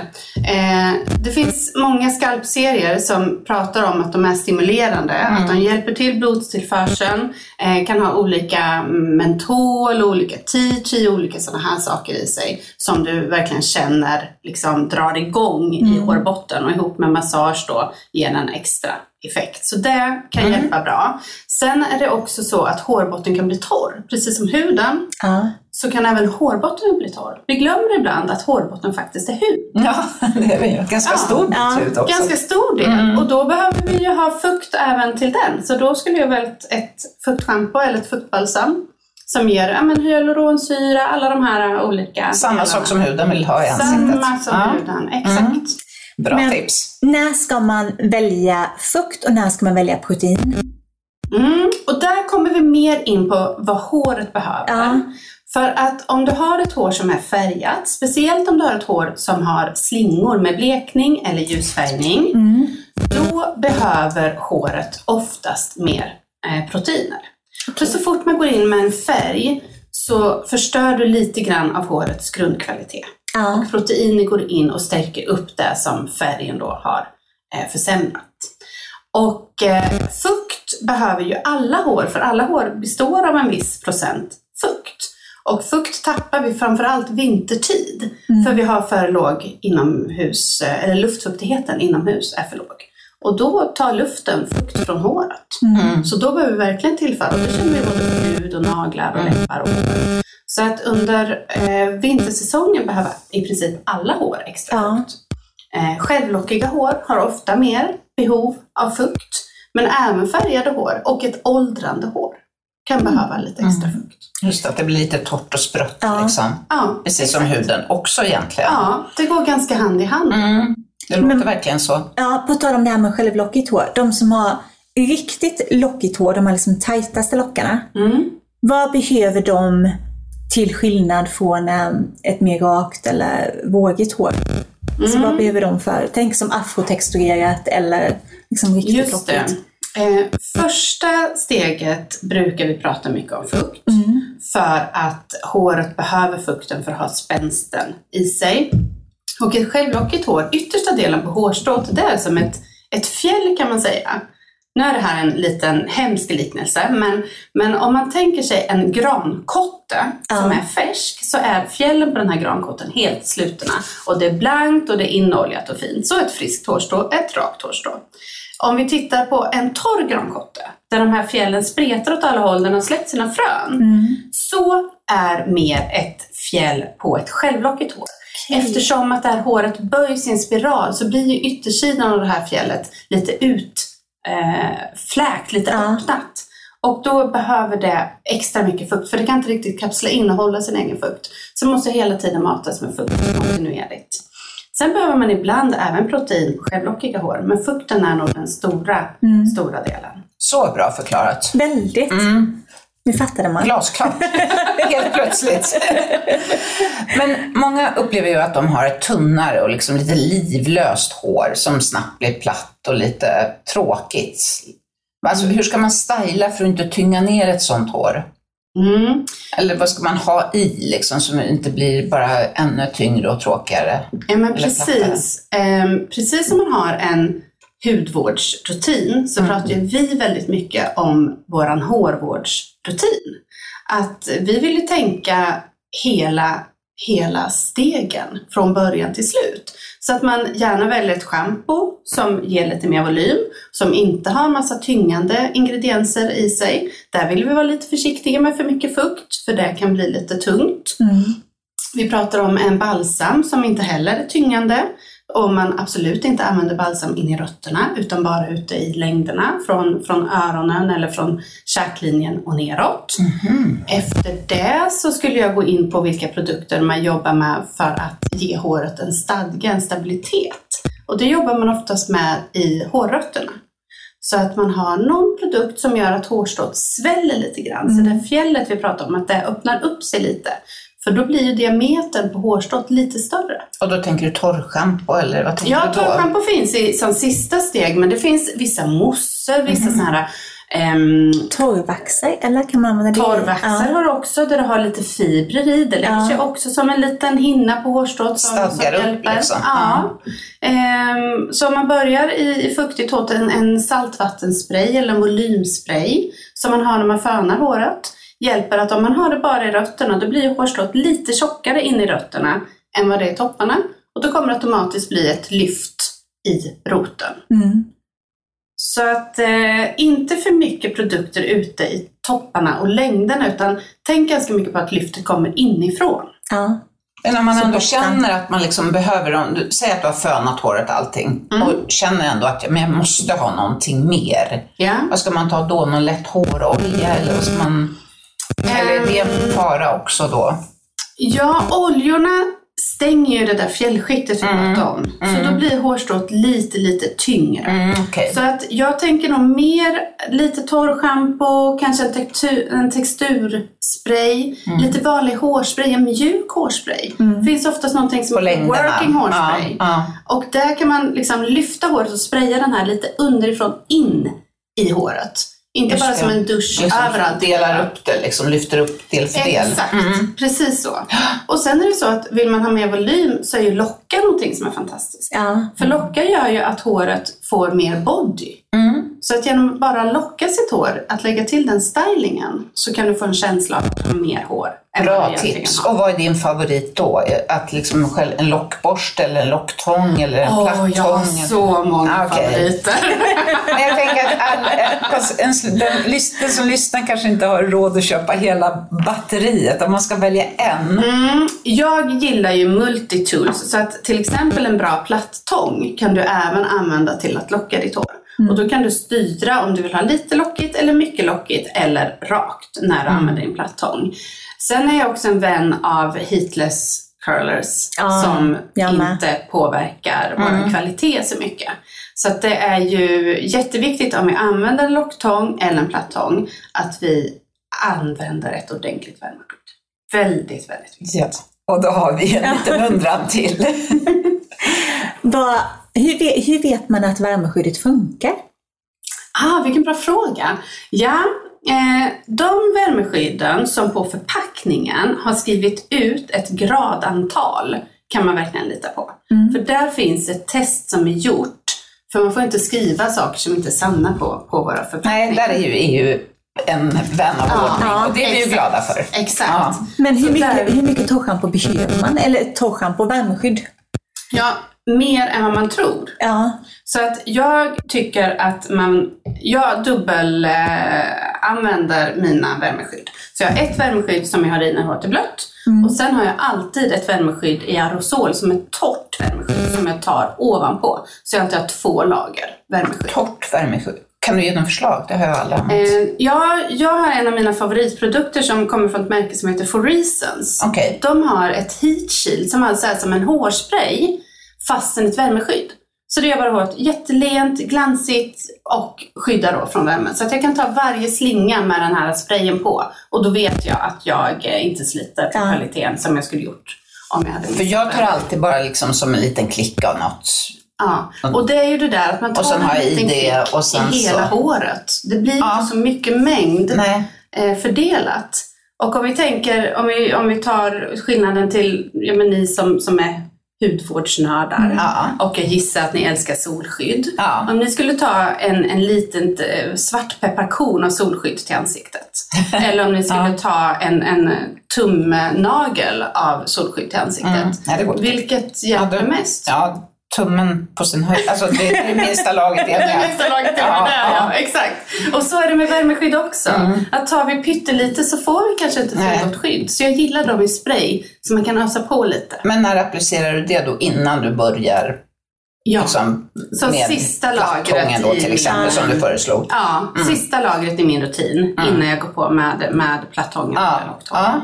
Speaker 3: Eh, det finns många skalpserier som pratar om att de är stimulerande, att de hjälper till blodtillförseln, eh, kan ha olika mentol, olika tea olika sådana här saker i sig som du verkligen känner liksom drar igång i hårbotten och ihop med massage då ger en extra effekt. Så det kan hjälpa bra. Sen är det också så att hårbotten kan bli torr, precis som huden
Speaker 2: Ja.
Speaker 3: så kan även hårbotten bli torr. Vi glömmer ibland att hårbotten faktiskt är hud.
Speaker 1: Ja, [laughs] det är ju en ganska
Speaker 3: Ja.
Speaker 1: stor bit
Speaker 2: Ja.
Speaker 1: också.
Speaker 3: Ganska stor del. Och då behöver vi ju ha fukt även till den. Så då skulle jag välja ett, ett fuktschampo eller ett fuktbalsam som ger ja, men hyaluronsyra, alla de här olika
Speaker 1: Samma
Speaker 3: delarna.
Speaker 1: sak som huden vill ha i ansiktet.
Speaker 3: Samma som
Speaker 1: Ja.
Speaker 3: huden, exakt.
Speaker 1: Bra
Speaker 2: Men-
Speaker 1: tips.
Speaker 2: När ska man välja fukt och när ska man välja protein?
Speaker 3: Mm. Och där kommer vi mer in på vad håret behöver.
Speaker 2: Ja.
Speaker 3: För att om du har ett hår som är färgat, speciellt om du har ett hår som har slingor med blekning eller ljusfärgning,
Speaker 2: Mm.
Speaker 3: då behöver håret oftast mer eh, proteiner. För så fort man går in med en färg så förstör du lite grann av hårets grundkvalitet.
Speaker 2: Ja.
Speaker 3: Och proteiner går in och stärker upp det som färgen då har eh, försämrat. Och eh, fukt behöver ju alla hår, för alla hår består av en viss procent fukt. Och fukt tappar vi framförallt vintertid, för vi har för låg inomhus, eh, eller luftfuktigheten inomhus är för låg. Och då tar luften fukt från håret.
Speaker 1: Mm.
Speaker 3: Så då behöver vi verkligen tillföra, och det känner vi både på hud och naglar och läppar och hår. Så att under eh, vintersäsongen behöver i princip alla hår extra
Speaker 2: Ja.
Speaker 3: fukt. Eh, självlockiga hår har ofta mer behov av fukt, men även färgade hår och ett åldrande hår kan behöva lite extra fukt.
Speaker 1: Just att det blir lite torrt och sprött
Speaker 2: Ja.
Speaker 1: liksom.
Speaker 3: Ja,
Speaker 1: Precis som huden också egentligen.
Speaker 3: ja, det går ganska hand i hand.
Speaker 1: Mm. Det låter
Speaker 2: Men-
Speaker 1: verkligen så.
Speaker 2: Ja, på tal om det här med självlockigt hår. De som har riktigt lockigt hår, de här liksom tajtaste lockarna.
Speaker 3: Mm.
Speaker 2: Vad behöver de till skillnad från eh, ett mer rakt eller vågigt hår? Så vad behöver de för, tänk som afrotexturerat eller liksom riktigt
Speaker 3: Just det.
Speaker 2: lockigt.
Speaker 3: Eh, första steget brukar vi prata mycket om fukt.
Speaker 2: Mm.
Speaker 3: För att håret behöver fukten för att ha spänsten i sig. Och ett självlockigt hår, yttersta delen på hårstrået, det är som ett, ett fjäll kan man säga. Nu är det här en liten hemsk liknelse, men, men om man tänker sig en grankotte som är färsk så är fjällen på den här grankotten helt slutna. Och det är blankt och det är inoljat och fint. Så ett friskt hårstrå är ett rakt hårstrå. Om vi tittar på en torr grankotte, där de här fjällen spretar åt alla håll, den har släppt sina frön,
Speaker 2: Mm.
Speaker 3: så är mer ett fjäll på ett självlockigt hår. Eftersom att det här håret böjs i en spiral så blir ju yttersidan av det här fjället lite ut, eh, fläkt, lite
Speaker 2: Ja.
Speaker 3: öppnat. Och då behöver det extra mycket fukt, för det kan inte riktigt kapsla in och hålla sin egen fukt. Så det måste hela tiden matas med fukt kontinuerligt. Sen behöver man ibland även protein på självlockiga hår, men fukten är nog den stora,
Speaker 2: Mm.
Speaker 3: stora delen.
Speaker 1: Så bra förklarat.
Speaker 2: Väldigt.
Speaker 1: Mm.
Speaker 2: Nu fattade man.
Speaker 1: Glasklart. [laughs] Helt plötsligt. Men många upplever ju att de har ett tunnare och liksom lite livlöst hår som snabbt blir platt och lite tråkigt. Alltså, hur ska man styla för att inte tynga ner ett sånt hår?
Speaker 3: Mm.
Speaker 1: Eller vad ska man ha i liksom, som inte blir bara ännu tyngre och tråkigare?
Speaker 3: Ja, men precis. Ehm, precis som man har en hudvårdsrutin så pratar ju vi väldigt mycket om våran hårvårdsrutin. Att vi vill ju tänka hela, hela stegen från början till slut. Så att man gärna väljer ett schampo som ger lite mer volym, som inte har massa tyngande ingredienser i sig. Där vill vi vara lite försiktiga med för mycket fukt, för det kan bli lite tungt.
Speaker 2: Mm.
Speaker 3: Vi pratar om en balsam som inte heller är tyngande. Och man absolut inte använder balsam in i rötterna utan bara ute i längderna från, från öronen eller från käklinjen och neråt. Efter det så skulle jag gå in på vilka produkter man jobbar med för att ge håret en stadga, en stabilitet. Och det jobbar man oftast med i hårrötterna. Så att man har någon produkt som gör att hårstrået sväller lite grann. Så det fjället vi pratar om, att det öppnar upp sig lite. För då blir ju diametern på hårstrået lite större.
Speaker 1: Och då tänker du torrschampo eller vad tänker
Speaker 3: Ja,
Speaker 1: du då?
Speaker 3: torrschampo finns i, som sista steg, men det finns vissa moussor, vissa sådana här ehm,
Speaker 2: Torrvaxer, eller kan man använda det?
Speaker 3: Torrvaxar
Speaker 2: Ja.
Speaker 3: har du också där du har lite fibrer i. Det lägger
Speaker 2: Ja.
Speaker 3: sig också som en liten hinna på hårstrået
Speaker 1: Stadgar upp,
Speaker 3: hjälper.
Speaker 1: liksom.
Speaker 3: Ja. Ehm, så om man börjar i, i fuktigt hår, en, en saltvattenspray eller en volymspray som man har när man fönar håret hjälper att om man har det bara i rötterna då blir hårstrået lite tjockare in i rötterna än vad det är i topparna. Och då kommer det automatiskt bli ett lyft i roten.
Speaker 2: Mm.
Speaker 3: Så att eh, inte för mycket produkter ute i topparna och längderna utan tänk ganska mycket på att lyftet kommer inifrån.
Speaker 2: Ja.
Speaker 1: Men när man
Speaker 2: Så
Speaker 1: ändå
Speaker 2: botten.
Speaker 1: känner att man liksom behöver, säger att du har fönat håret allting
Speaker 3: Mm.
Speaker 1: och känner ändå att men jag måste ha någonting mer.
Speaker 3: Ja.
Speaker 1: Vad ska man ta då? Någon lätt hårolja eller vad ska man... Eller är det en fara också då?
Speaker 3: ja, oljorna stänger ju det där fjällskiktet vi
Speaker 1: Mm.
Speaker 3: pratade om. Så då blir hårstrået lite, lite tyngre.
Speaker 1: Mm, Okej.
Speaker 3: Så att jag tänker nog mer lite torrschampo, kanske en, textur, en texturspray,
Speaker 1: Mm.
Speaker 3: lite vanlig hårspray, en mjuk hårspray. Det finns oftast någonting som heter working hårspray.
Speaker 1: Ja,
Speaker 3: Och där kan man liksom lyfta håret och spraya den här lite underifrån in i håret. Inte
Speaker 1: Just
Speaker 3: bara som en dusch.
Speaker 1: Liksom
Speaker 3: överallt.
Speaker 1: delar upp det, liksom lyfter upp del för del.
Speaker 3: Exakt,
Speaker 1: Mm.
Speaker 3: precis så. Och sen är det så att vill man ha mer volym så är ju lockar någonting som är fantastiskt.
Speaker 2: Ja.
Speaker 3: För lockar gör ju att håret får mer body.
Speaker 1: Mm.
Speaker 3: Så att genom att bara locka sitt hår, att lägga till den stylingen, så kan du få en känsla av att ha mer hår.
Speaker 1: Bra
Speaker 3: du
Speaker 1: tips.
Speaker 3: har.
Speaker 1: Och vad är din favorit då? Att liksom själv, en lockborste eller en locktång eller en
Speaker 3: Åh,
Speaker 1: plattång?
Speaker 3: jag har så många
Speaker 1: Okej.
Speaker 3: favoriter. [laughs]
Speaker 1: Men jag tänker att all, fast en, den, den som lyssnar kanske inte har råd att köpa hela batteriet. Om man ska välja en.
Speaker 3: Mm, jag gillar ju multitools, så att till exempel en bra plattång kan du även använda till att locka ditt hår. Och då kan du styra om du vill ha lite lockigt eller mycket lockigt eller rakt när du använder din plattång. Sen är jag också en vän av heatless curlers
Speaker 2: Ja,
Speaker 3: som inte påverkar vår kvalitet så mycket. Så att det är ju jätteviktigt om vi använder en locktång eller en plattång att vi använder ett ordentligt värmeskydd. Väldigt, väldigt viktigt.
Speaker 1: Ja. Och då har vi en liten undran till. [laughs]
Speaker 2: hur, vet, hur vet man att värmeskyddet funkar?
Speaker 3: Ah, vilken bra fråga. Ja, eh, de värmeskydden som på förpackningen har skrivit ut ett gradantal kan man verkligen lita på. För där finns ett test som är gjort. För man får inte skriva saker som inte är sanna på, på våra förpackningar.
Speaker 1: Nej, där är ju EU en vän av
Speaker 3: Ja,
Speaker 1: ordning och det är vi ju glada för.
Speaker 3: Exakt.
Speaker 1: Ja.
Speaker 2: Men hur
Speaker 3: Så
Speaker 2: mycket,
Speaker 3: där-
Speaker 2: hur mycket torrschampo behöver man? Eller torrschampo och värmeskydd?
Speaker 3: Ja, mer än vad man tror.
Speaker 2: Ja.
Speaker 3: Så att jag tycker att man, jag dubbel eh, använder mina värmeskydd. Så jag har ett värmeskydd som jag har i när håret är blött och sen har jag alltid ett värmeskydd i aerosol som är torrt värmeskydd som jag tar ovanpå. Så jag alltid har två lager värmeskydd.
Speaker 1: Torrt värmeskydd. Kan du ge några förslag? Det har jag aldrig använt.
Speaker 3: Eh, ja, jag har en av mina favoritprodukter som kommer från ett märke som heter For Reasons.
Speaker 1: Okej.
Speaker 3: De har ett heat shield som alltså är som en hårspray fastän ett värmeskydd. Så det gör bara håret jättelent, glansigt och skyddar då från värmen. Så att jag kan ta varje slinga med den här sprayen på och då vet jag att jag inte sliter på
Speaker 2: Ja.
Speaker 3: kvaliteten som jag skulle gjort om jag hade
Speaker 1: För jag tar alltid bara liksom som en liten klick av något.
Speaker 3: Ja, och det är ju det där att man tar
Speaker 1: Och sen
Speaker 3: en liten
Speaker 1: det
Speaker 3: klick
Speaker 1: och sen
Speaker 3: i hela
Speaker 1: så-
Speaker 3: håret. Det blir
Speaker 1: Ja.
Speaker 3: inte så mycket mängd
Speaker 1: Nej.
Speaker 3: eh, fördelat. Och om vi tänker, om vi, om vi tar skillnaden till ja, men ni som, som är hudvårdsnördar
Speaker 1: Ja.
Speaker 3: och jag gissar att ni älskar solskydd.
Speaker 1: Ja.
Speaker 3: Om ni skulle ta en, en liten eh, svartpepparkorn av solskydd till ansiktet. [laughs] Eller om ni skulle
Speaker 1: Ja.
Speaker 3: ta en, en tumnagel av solskydd till ansiktet.
Speaker 1: Mm. Nej.
Speaker 3: Vilket hjälper mest?
Speaker 1: Ja, tummen på sin höjd. Alltså det är det minsta laget är
Speaker 3: Det
Speaker 1: det.
Speaker 3: minsta laget är
Speaker 1: Ja,
Speaker 3: det där, ja.
Speaker 1: ja.
Speaker 3: Exakt. Och så är det med värmeskydd också. Att tar vi pyttelite så får vi kanske inte fullgott skydd. Så jag gillar dem i spray, så man kan ösa på lite.
Speaker 1: Men när applicerar du det då innan du börjar
Speaker 3: Ja.
Speaker 1: Liksom,
Speaker 3: Så sista lagret
Speaker 1: då
Speaker 3: i-
Speaker 1: till exempel,
Speaker 3: Ja.
Speaker 1: som du föreslog.
Speaker 3: Ja, sista lagret i min rutin innan jag går på med, med plattången
Speaker 1: Ja. Ja.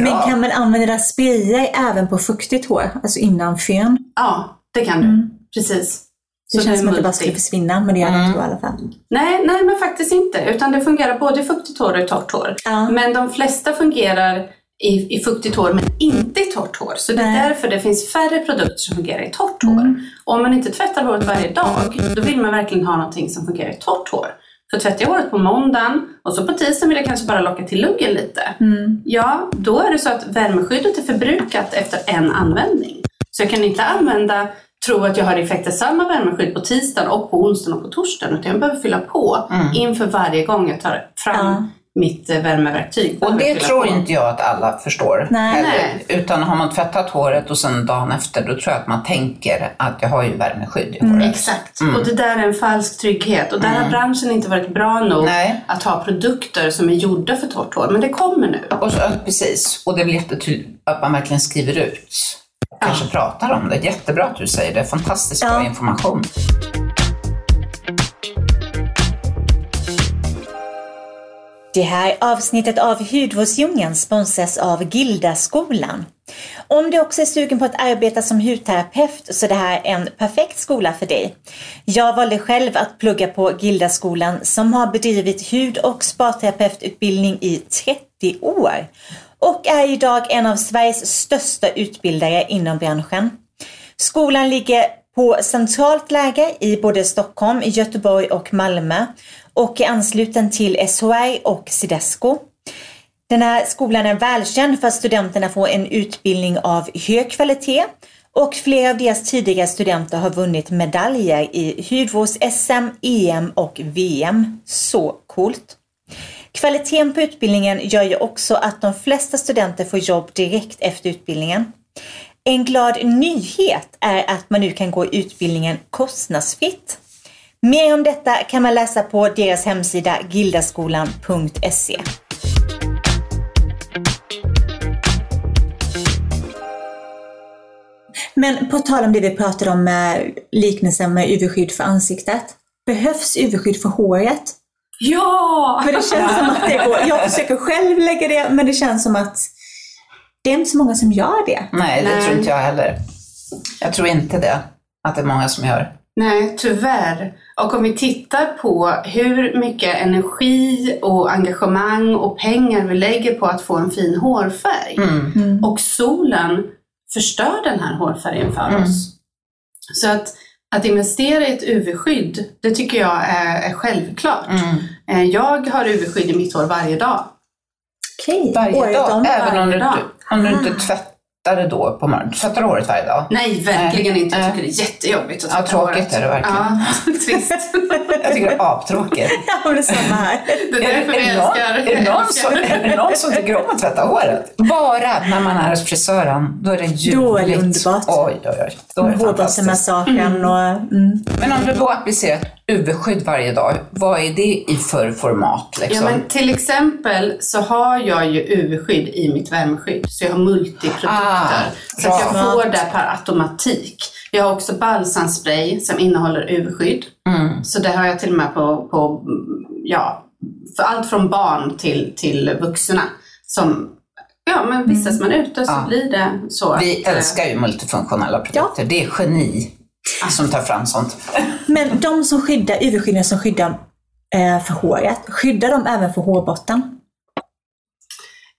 Speaker 2: Men kan man använda det sprayer även på fuktigt hår, alltså innan fön?
Speaker 3: Ja, det kan du. Precis.
Speaker 2: Det
Speaker 3: Så
Speaker 2: känns som att det bara skulle försvinna, men det gör det inte i alla fall.
Speaker 3: Nej, nej, men faktiskt inte. Utan det fungerar både i fuktigt hår och i torrt hår.
Speaker 2: Ja.
Speaker 3: Men de flesta fungerar i, i fuktigt hår, men inte i torrt hår. Så det är
Speaker 2: Nej.
Speaker 3: därför det finns färre produkter som fungerar i torrt hår. Och om man inte tvättar håret varje dag, då vill man verkligen ha någonting som fungerar i torrt hår. För tvättar jag håret på måndagen och så på tisdagen vill jag kanske bara locka till luggen lite. Ja, då är det så att värmeskyddet är förbrukat efter en användning. Så jag kan inte använda, tro att jag har effekt av samma värmeskydd på tisdagen och på onsdagen och på torsdagen. Utan jag behöver fylla på inför varje gång jag tar fram
Speaker 2: Ja.
Speaker 3: mitt eh, värmeverktyg.
Speaker 1: Och det tror
Speaker 3: på.
Speaker 1: inte jag att alla förstår.
Speaker 2: Nej.
Speaker 1: heller.
Speaker 3: Nej.
Speaker 1: Utan har man tvättat håret och sen dagen efter, då tror jag att man tänker att jag har ju värmeskydd i håret.
Speaker 3: Exakt. Och det där är en falsk trygghet. Och där har branschen inte varit bra nog
Speaker 1: Nej.
Speaker 3: att ha produkter som är gjorda för torrt hår. Men det kommer nu.
Speaker 1: Och så, precis. Och det väl jättetydligt att man verkligen skriver ut. Kanske pratar om det. Jättebra att du säger det. Fantastiskt bra information.
Speaker 2: Det här avsnittet av Hudvårdsdjungeln sponsras av Gildaskolan. Om du också är sugen på att arbeta som hudterapeut så är det här en perfekt skola för dig. Jag valde själv att plugga på Gildaskolan som har bedrivit hud och sparterapeututbildning i 30 år och är idag en av Sveriges största utbildare inom branschen. Skolan ligger på centralt läge i både Stockholm, Göteborg och Malmö och är ansluten till SHR och Sidesco. Den här skolan är välkänd för att studenterna får en utbildning av hög kvalitet och flera av deras tidigare studenter har vunnit medaljer i hudvårds-SM, EM och VM. Så coolt! Kvaliteten på utbildningen gör ju också att de flesta studenter får jobb direkt efter utbildningen. En glad nyhet är att man nu kan gå utbildningen kostnadsfritt. Mer om detta kan man läsa på deras hemsida gildaskolan.se. Men på tal om det vi pratade om med liknelsen med UV-skydd för ansiktet. Behövs UV-skydd för håret?
Speaker 3: Ja!
Speaker 2: För det känns som att det går. Jag försöker själv lägga det, men det känns som att det är inte så många som gör det.
Speaker 1: Nej, det
Speaker 3: Nej.
Speaker 1: tror inte jag heller. Jag tror inte det. Att det är många som gör.
Speaker 3: Nej, tyvärr. Och om vi tittar på hur mycket energi och engagemang och pengar vi lägger på att få en fin hårfärg.
Speaker 1: Mm.
Speaker 3: Och solen förstör den här hårfärgen för
Speaker 1: Mm.
Speaker 3: oss. Så att, att investera i ett UV-skydd, det tycker jag är, är självklart.
Speaker 1: Mm.
Speaker 3: Eh, Jag har UV-skydd i mitt hår varje dag.
Speaker 2: Okej,
Speaker 1: Varje
Speaker 2: året
Speaker 1: dag,
Speaker 2: om.
Speaker 1: även om du,
Speaker 3: varje dag.
Speaker 1: inte- om du inte tvättar det då på morgonen. Tvättar du håret varje dag?
Speaker 3: Nej, verkligen inte. Jag tycker det är jättejobbigt att
Speaker 1: Ja,
Speaker 3: tvätta
Speaker 1: tråkigt
Speaker 3: håret.
Speaker 1: är det verkligen.
Speaker 3: Ja, [laughs] trist. [laughs]
Speaker 1: Jag tycker det är aptråkigt. [laughs]
Speaker 2: Ja, det är samma här.
Speaker 3: Det är därför
Speaker 1: är, någon,
Speaker 3: älskar.
Speaker 1: är, det någon som, är det någon som tycker om att tvätta håret? Bara när man är hos frisören, då är det ljuvligt.
Speaker 2: Då är det underbart.
Speaker 1: Oj, oj, oj. Då är det fantastiskt.
Speaker 2: Hårbottensmassagen och... Mm.
Speaker 1: Men om du då applicerar UV-skydd varje dag, vad är det i för format?
Speaker 3: Ja,
Speaker 1: Liksom?
Speaker 3: men till exempel så har jag ju UV-skydd i mitt värmeskydd. Så jag har multiprodukter.
Speaker 1: Ah,
Speaker 3: så jag får det per automatik. Jag har också balsamspray som innehåller UV-skydd.
Speaker 1: Mm.
Speaker 3: Så det har jag till och med på, på ja, för allt från barn till, till vuxna. Som, ja, men vistas man ute så
Speaker 1: Ja.
Speaker 3: blir det så.
Speaker 1: Vi
Speaker 3: att, eh,
Speaker 1: älskar ju multifunktionella produkter. Det är geni som tar fram sånt.
Speaker 2: Men de som skyddar, UV-skydden som skyddar eh, för håret, skyddar de även för hårbotten?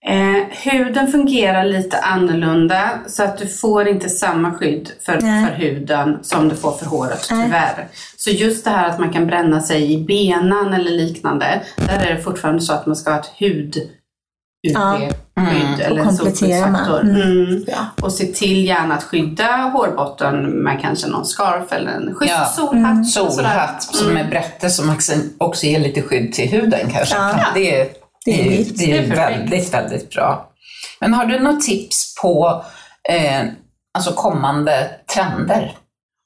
Speaker 3: Eh, huden fungerar lite annorlunda så att du får inte samma skydd för,
Speaker 2: Nej.
Speaker 3: för huden som du får för håret
Speaker 2: Nej.
Speaker 3: tyvärr. Så just det här att man kan bränna sig i benan eller liknande, där är det fortfarande så att man ska ha ett hud
Speaker 2: Ja.
Speaker 3: UV-skydd
Speaker 1: Mm.
Speaker 3: eller
Speaker 2: Och komplettera med. Mm.
Speaker 3: Mm.
Speaker 2: Ja.
Speaker 3: Och se till gärna att skydda hårbotten med kanske någon scarf eller en schysst
Speaker 1: Ja.
Speaker 3: solhatt. sådär.
Speaker 1: Solhatt som är brätte som också- ger lite skydd till huden kanske.
Speaker 2: Ja.
Speaker 1: Det är,
Speaker 2: Det
Speaker 1: det
Speaker 2: är
Speaker 1: det är,
Speaker 3: Det är
Speaker 1: väldigt, väldigt bra. Men har du något tips på eh, alltså kommande trender?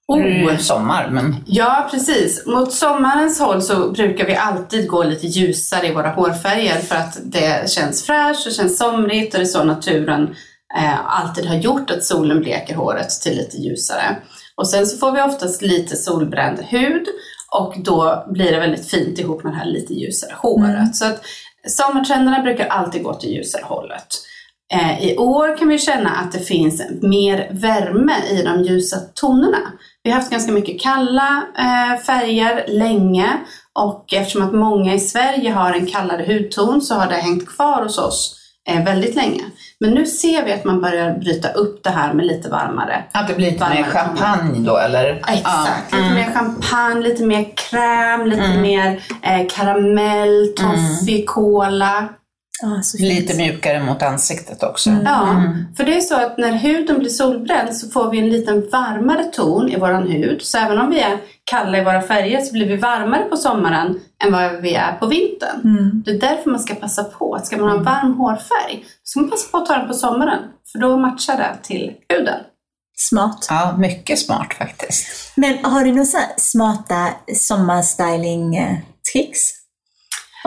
Speaker 3: Oh.
Speaker 1: Sommar, men
Speaker 3: Ja, precis. Mot sommarens håll så brukar vi alltid gå lite ljusare i våra hårfärger för att det känns fräscht och känns somrigt och det är så naturen eh, alltid har gjort att solen bleker håret till lite ljusare. Och sen så får vi oftast lite solbränd hud och då blir det väldigt fint ihop med det här lite ljusare håret.
Speaker 2: Mm.
Speaker 3: Så att sommartrenderna brukar alltid gå till ljusare hållet. Eh, I år kan vi känna att det finns mer värme i de ljusa tonerna. Vi har haft ganska mycket kalla eh, färger länge och eftersom att många i Sverige har en kallare hudton så har det hängt kvar hos oss eh, väldigt länge. Men nu ser vi att man börjar bryta upp det här med lite varmare.
Speaker 1: Att det blir lite mer champagne då eller?
Speaker 3: Exakt,
Speaker 1: Ja.
Speaker 3: lite
Speaker 1: Mm.
Speaker 3: mer champagne, lite mer kräm, lite mer eh, karamell, toffee, cola.
Speaker 2: Fint.
Speaker 1: Lite mjukare mot ansiktet också.
Speaker 3: Ja, för det är så att när huden blir solbränd så får vi en liten varmare ton i våran hud. Så även om vi är kalla i våra färger så blir vi varmare på sommaren än vad vi är på vintern.
Speaker 2: Mm.
Speaker 3: Det är därför man ska passa på. att Ska man ha en varm hårfärg så ska man passa på att ta den på sommaren. För då matchar det till huden.
Speaker 2: Smart.
Speaker 1: Ja, mycket smart faktiskt.
Speaker 2: Men har du några smarta sommarstyling-tricks?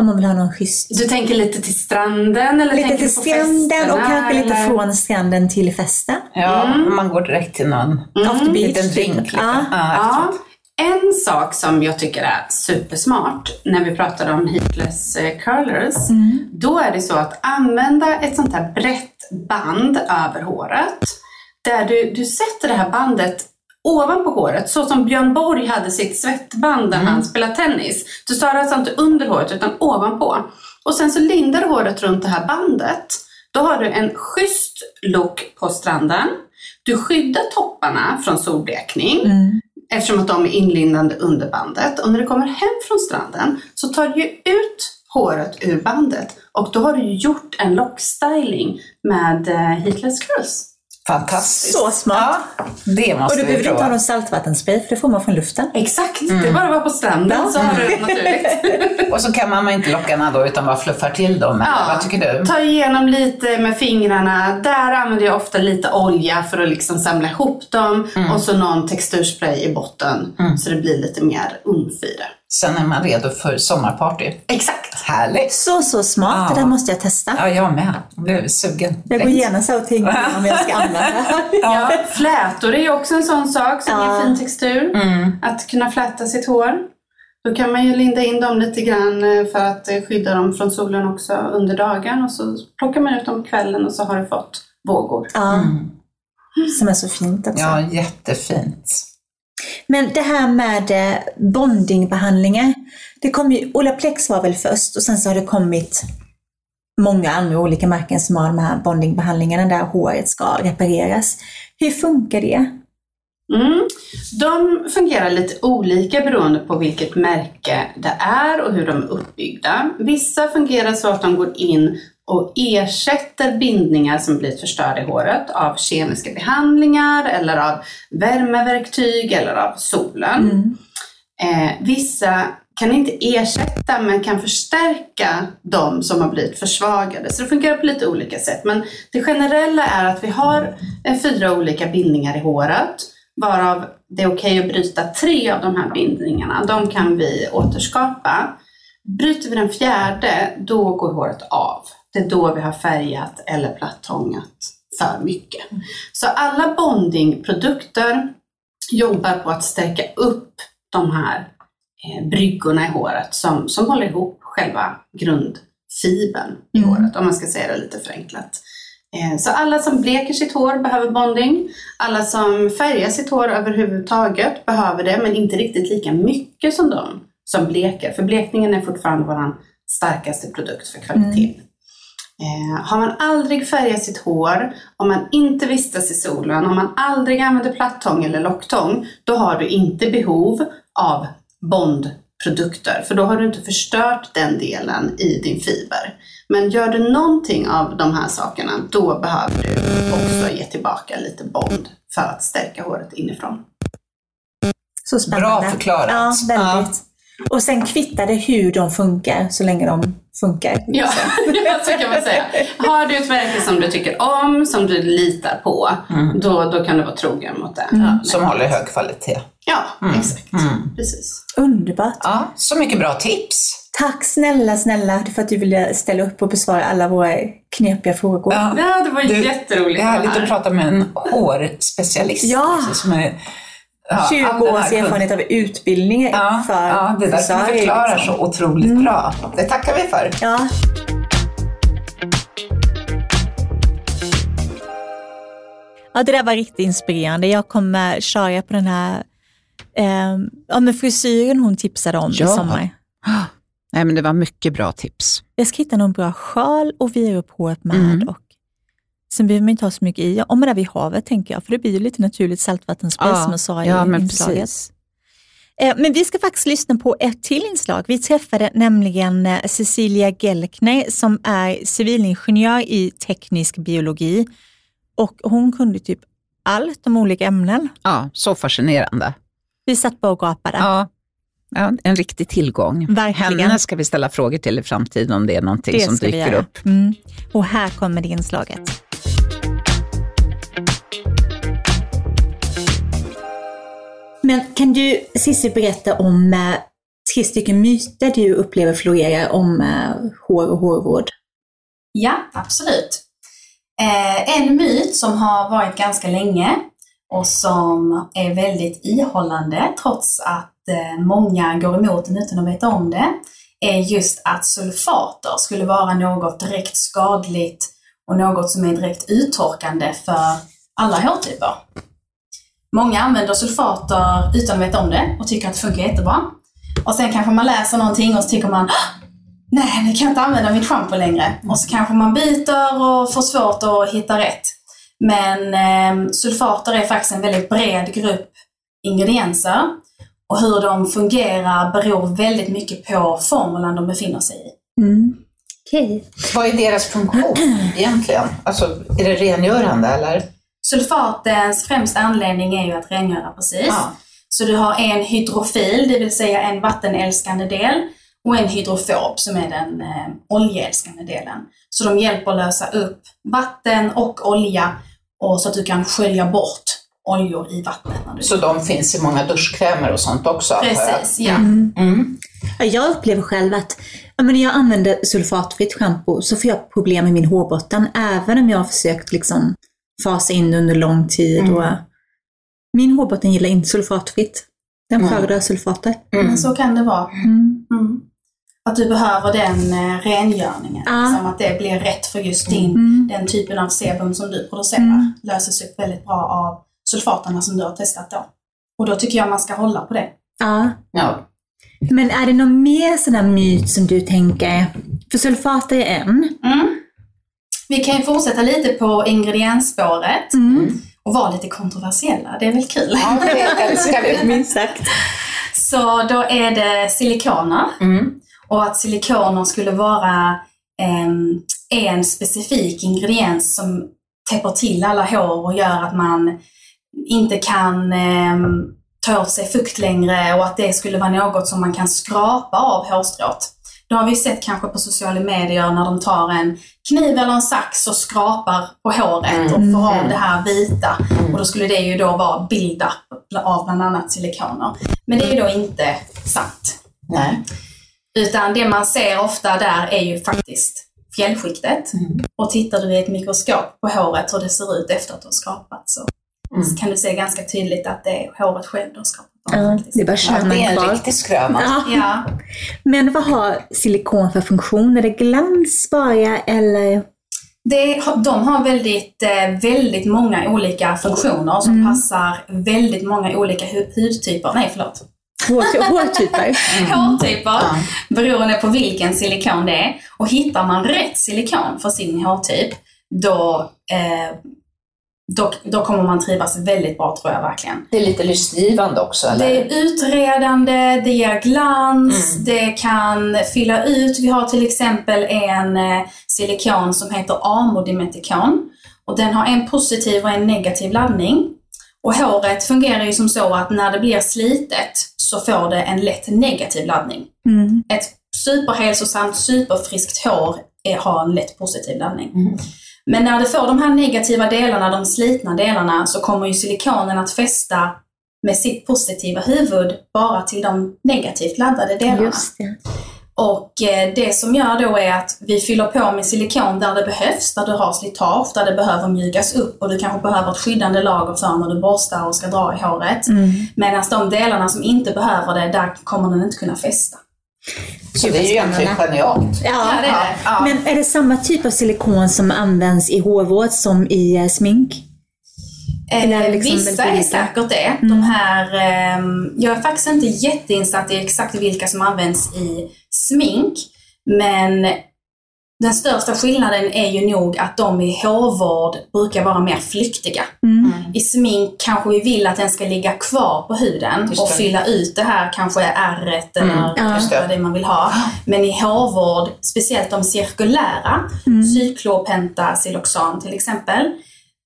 Speaker 2: Om man vill ha någon schysst...
Speaker 3: Du tänker lite till stranden eller
Speaker 2: Lite till stranden och
Speaker 3: festerna,
Speaker 2: kanske lite
Speaker 3: eller?
Speaker 2: från stranden till festen.
Speaker 1: Ja,
Speaker 3: Mm.
Speaker 1: man går direkt till någon
Speaker 2: After beach.
Speaker 1: liten drink.
Speaker 2: typ.
Speaker 1: Liksom.
Speaker 2: Ja.
Speaker 1: Ja,
Speaker 3: Ja, en sak som jag tycker är supersmart när vi pratar om heatless eh, curlers, då är det så att använda ett sånt här brett band över håret. Där du, du sätter det här bandet ovanpå håret, så som Björn Borg hade sitt svettband när han spelade tennis. Du tar det alltså inte under håret utan ovanpå. Och sen så lindar du håret runt det här bandet. Då har du en schysst look på stranden. Du skyddar topparna från solblekning
Speaker 2: Mm.
Speaker 3: eftersom att de är inlindande under bandet. Och när du kommer hem från stranden så tar du ju ut håret ur bandet och då har du gjort en lockstyling med eh, heatless curls.
Speaker 1: Fantastiskt.
Speaker 2: Så smart.
Speaker 1: Ja, det
Speaker 2: Och
Speaker 1: måste
Speaker 2: du
Speaker 1: vi
Speaker 2: behöver inte ha någon saltvattenspray för det får man från luften.
Speaker 3: Exakt, det är bara att vara på stranden så har du det naturligt. [laughs]
Speaker 1: Och så kan man inte lockarna då utan bara fluffar till dem. eller Vad tycker du?
Speaker 3: Ta igenom lite med fingrarna. Där använder jag ofta lite olja för att liksom samla ihop dem
Speaker 1: Mm.
Speaker 3: och så någon texturspray i botten så det blir lite mer umf i det.
Speaker 1: Sen är man redo för sommarparty.
Speaker 3: Exakt.
Speaker 1: Härligt!
Speaker 2: Så, så smart.
Speaker 1: Ja.
Speaker 2: Det där måste jag testa.
Speaker 1: Ja, jag med. Jag blev sugen.
Speaker 2: Jag går så och tänker [laughs] om jag ska använda.
Speaker 3: Ja, flätor är ju också en sån sak som
Speaker 2: Ja.
Speaker 3: ger fin textur.
Speaker 1: Mm.
Speaker 3: Att kunna fläta sitt hår. Då kan man ju linda in dem lite grann eh, för att eh, skydda dem från solen också under dagen och så plockar man ut dem på kvällen och så har du fått vågor.
Speaker 2: Ja. Som är så fint också.
Speaker 1: Ja, jättefint.
Speaker 2: Men det här med eh, bondingbehandlingar. Det kom ju, Olaplex var väl först och sen så har det kommit många andra olika märken som har de här bondingbehandlingarna där håret ska repareras. Hur funkar det?
Speaker 3: Mm. De fungerar lite olika beroende på vilket märke det är och hur de är uppbyggda. Vissa fungerar så att de går in och ersätter bindningar som blivit förstörda i håret av kemiska behandlingar eller av värmeverktyg eller av solen. Eh, vissa kan inte ersätta men kan förstärka de som har blivit försvagade. Så det fungerar på lite olika sätt. Men det generella är att vi har eh, fyra olika bindningar i håret. Varav det är okej att bryta tre av de här bindningarna. De kan vi återskapa. Bryter vi den fjärde, då går håret av. Det är då vi har färgat eller plattångat för mycket. Så alla bondingprodukter jobbar på att stärka upp de här eh, bryggorna i håret som, som håller ihop själva grundfibern i
Speaker 2: Mm.
Speaker 3: håret, om man ska säga det lite förenklat. Eh, Så alla som bleker sitt hår behöver bonding. Alla som färgar sitt hår överhuvudtaget behöver det, men inte riktigt lika mycket som de som bleker. För blekningen är fortfarande vår starkaste produkt för kvalitet. Eh, har man aldrig färgat sitt hår, om man inte vistas i solen, om man aldrig använder plattång eller locktång, då har du inte behov av bondprodukter, för då har du inte förstört den delen i din fiber. Men gör du någonting av de här sakerna, då behöver du också ge tillbaka lite bond för att stärka håret inifrån.
Speaker 2: Så spännande.
Speaker 1: Bra förklarat.
Speaker 2: Ja, väldigt. Och sen kvittar det hur de funkar så länge de funkar.
Speaker 3: Ja, [laughs] så kan man säga. Har du ett märke som du tycker om, som du litar på, då, då kan du vara trogen mot det.
Speaker 1: Som håller hög kvalitet.
Speaker 3: Ja, exakt. Precis.
Speaker 2: Underbart.
Speaker 1: Ja, så mycket bra tips.
Speaker 2: Tack snälla, snälla för att du ville ställa upp och besvara alla våra knepiga frågor.
Speaker 1: Ja.
Speaker 3: Det var
Speaker 1: Du,
Speaker 3: jätteroligt
Speaker 1: Det är härligt
Speaker 3: här.
Speaker 1: att prata med en hårspecialist.
Speaker 2: Ja.
Speaker 1: alltså, Som är
Speaker 4: Ja,
Speaker 2: 20
Speaker 4: all den
Speaker 2: års erfarenhet av utbildning
Speaker 4: Ja,
Speaker 2: för
Speaker 4: ja, det är därför du förklarar
Speaker 2: liksom.
Speaker 4: så otroligt bra. Det tackar vi för.
Speaker 2: Ja. Ja, det där var riktigt inspirerande. Jag kommer köra på den här eh, ja, men frisyren hon tipsade om
Speaker 1: Ja.
Speaker 2: i sommar. [gasps]
Speaker 1: Nej, men det var mycket bra tips.
Speaker 2: Jag ska hitta någon bra sjal och vira upp håret med.
Speaker 1: Mm.
Speaker 2: Och sen behöver man inte ha så mycket i. Om man är vid havet tänker jag, för det blir ju lite naturligt saltvattenspray som jag sa i
Speaker 1: ja, men
Speaker 2: inslaget.
Speaker 1: precis.
Speaker 2: Eh, Men vi ska faktiskt lyssna på ett till inslag. Vi träffade nämligen eh, Cecilia Gelkner som är civilingenjör i teknisk biologi. Och hon kunde typ allt om olika ämnen.
Speaker 1: Ja, så fascinerande.
Speaker 2: Vi satt bara och gapade.
Speaker 1: Ja. Ja, en riktig tillgång.
Speaker 2: Verkligen.
Speaker 1: Henne ska vi ställa frågor till i framtiden om det är någonting som
Speaker 2: ska vi
Speaker 1: dyker upp.
Speaker 2: Mm. Och här kommer det inslaget. Men kan du Cissi berätta om eh, tre stycken myter du upplever florerar om eh, hår och hårvård?
Speaker 5: Ja, absolut. Eh, en myt som har varit ganska länge och som är väldigt ihållande trots att eh, många går emot den utan att veta om det, är just att sulfater skulle vara något direkt skadligt och något som är direkt uttorkande för alla hårtyper. Många använder sulfater utan att veta om det och tycker att det funkar jättebra. Och sen kanske man läser någonting och så tycker man "Ah, nej, nu kan jag inte använda mitt schampo längre. Och så kanske man byter och får svårt att hitta rätt. Men eh, sulfater är faktiskt en väldigt bred grupp ingredienser. Och hur de fungerar beror väldigt mycket på formulan de befinner sig i.
Speaker 2: Mm. Okej.
Speaker 4: Vad är deras funktion egentligen? Alltså, är det rengörande eller?
Speaker 5: Sulfatens främsta anledning är ju att rengöra precis.
Speaker 4: Ja.
Speaker 5: Så du har en hydrofil, det vill säga en vattenälskande del, och en hydrofob som är den eh, oljeälskande delen. Så de hjälper att lösa upp vatten och olja och så att du kan skölja bort oljor i vattnet. När du...
Speaker 4: Så de finns i många duschkrämer och sånt också?
Speaker 5: Precis, ja.
Speaker 4: Mm.
Speaker 2: Ja, Jag upplever själv att när jag använder sulfatfritt schampo så får jag problem med min hårbotten även om jag har försökt liksom fasa in under lång tid.
Speaker 4: Mm.
Speaker 2: Och, min hårbotten gillar inte sulfatfritt. Den
Speaker 4: Mm.
Speaker 2: föredrar sulfater.
Speaker 5: Men så kan det vara.
Speaker 2: Mm.
Speaker 5: Mm. Att du behöver den eh, rengöringen.
Speaker 2: Ja.
Speaker 5: Liksom att det blir rätt för just din,
Speaker 2: Mm.
Speaker 5: den typen av sebum som du producerar.
Speaker 2: Mm.
Speaker 5: Löses upp väldigt bra av sulfaterna som du har testat då. Och då tycker jag man ska hålla på det.
Speaker 2: Ja.
Speaker 4: Ja.
Speaker 2: Men är det någon mer sån myt som du tänker, för sulfater är en.
Speaker 5: Mm. Vi kan ju fortsätta lite på ingrediensspåret
Speaker 2: Mm.
Speaker 5: och vara lite kontroversiella. Det är väl kul?
Speaker 4: ja, det älskar vi.
Speaker 2: Minst sagt.
Speaker 5: Så då är det silikoner.
Speaker 4: Mm.
Speaker 5: Och att silikoner skulle vara em, en specifik ingrediens som täpper till alla hår och gör att man inte kan em, ta åt sig fukt längre och att det skulle vara något som man kan skrapa av hårstrået. Då har vi sett kanske på sociala medier när de tar en kniv eller en sax och skrapar på håret och får av det här vita. Och då skulle det ju då vara build-up av bland annat silikoner. Men det är ju då inte sant.
Speaker 4: Nej.
Speaker 5: Utan det man ser ofta där är ju faktiskt fjällskiktet. Och tittar du i ett mikroskop på håret hur det ser ut efter att du har skrapat så,
Speaker 4: Mm.
Speaker 5: så kan du se ganska tydligt att det är håret själv du har skrapat.
Speaker 2: Ja, det är bara
Speaker 4: Ja,
Speaker 2: kärnan
Speaker 4: det är en riktig skröna.
Speaker 2: Ja.
Speaker 5: Ja.
Speaker 2: Men vad har silikon för funktion? Är det glans bara eller?
Speaker 5: Det, de har väldigt, eh, väldigt många olika funktioner som passar väldigt många olika hu- hudtyper. Nej, förlåt.
Speaker 2: Hår- [laughs] Hårtyper?
Speaker 5: Hårtyper, beroende på vilken silikon det är. Och hittar man rätt silikon för sin hårtyp, då, eh, då, då kommer man trivas väldigt bra tror jag verkligen.
Speaker 4: Det är lite lystgivande också, eller?
Speaker 5: Det är utredande, det ger glans, det kan fylla ut. Vi har till exempel en eh, silikon som heter amodimetikon. Och den har en positiv och en negativ laddning. Och håret fungerar ju som så att när det blir slitet så får det en lätt negativ laddning.
Speaker 2: Mm.
Speaker 5: Ett superhälsosamt, superfriskt hår är, har en lätt positiv laddning.
Speaker 4: Mm.
Speaker 5: Men när det får de här negativa delarna, de slitna delarna, så kommer ju silikonen att fästa med sitt positiva huvud bara till de negativt laddade delarna.
Speaker 2: Det.
Speaker 5: Och eh, det som gör då är att vi fyller på med silikon där det behövs, där du har slitage, där det behöver mjukas upp och du kanske behöver ett skyddande lager för när du borstar och ska dra i håret. Medan de delarna som inte behöver det, där kommer den inte kunna fästa.
Speaker 4: Så det är ju egentligen genialt.
Speaker 5: Ja, det är det.
Speaker 4: Ja.
Speaker 2: Men är det samma typ av silikon som används i hårvård som i eh, smink? Eller är
Speaker 5: Eh,
Speaker 2: liksom
Speaker 5: vissa är säkert det. De här, ehm, jag är faktiskt inte jätteinsatt i exakt vilka som används i smink, men den största skillnaden är ju nog att de i hårvård brukar vara mer flyktiga.
Speaker 2: Mm.
Speaker 5: I smink kanske vi vill att den ska ligga kvar på huden och fylla ut det här kanske ärret eller
Speaker 2: ja.
Speaker 4: Det.
Speaker 5: vad det är man vill ha. Men i hårvård, speciellt de cirkulära, cyklopentasiloxan till exempel,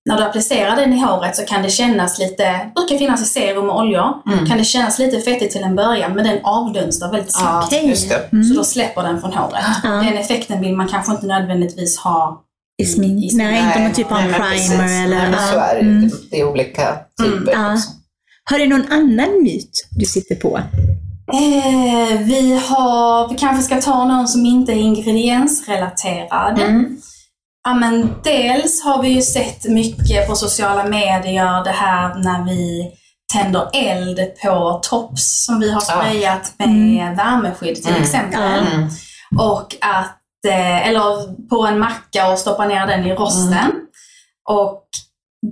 Speaker 5: när du applicerar den i håret så kan det kännas lite, brukar finnas i serum och oljor, kan det kännas lite fettigt till en början men den avdunstar väldigt snabbt.
Speaker 4: Just det.
Speaker 5: Så då släpper den från håret.
Speaker 2: Ja.
Speaker 5: Den effekten vill man kanske inte nödvändigtvis ha
Speaker 2: I smink?
Speaker 5: i smink.
Speaker 2: Nej, inte om man typ har en
Speaker 4: nej,
Speaker 2: primer
Speaker 4: precis.
Speaker 2: eller...
Speaker 4: Nej, så är det ju. Det är olika typer. Liksom.
Speaker 2: Har du någon annan myt du sitter på?
Speaker 5: Eh, vi, har, vi kanske ska ta någon som inte är ingrediensrelaterad.
Speaker 4: Mm.
Speaker 5: Ja, men dels har vi ju sett mycket på sociala medier det här när vi tänder eld på tops som vi har sprayat med värmeskydd till
Speaker 4: Mm.
Speaker 5: exempel.
Speaker 4: Mm.
Speaker 5: Och att, eh, eller på en macka och stoppa ner den i rosten. Och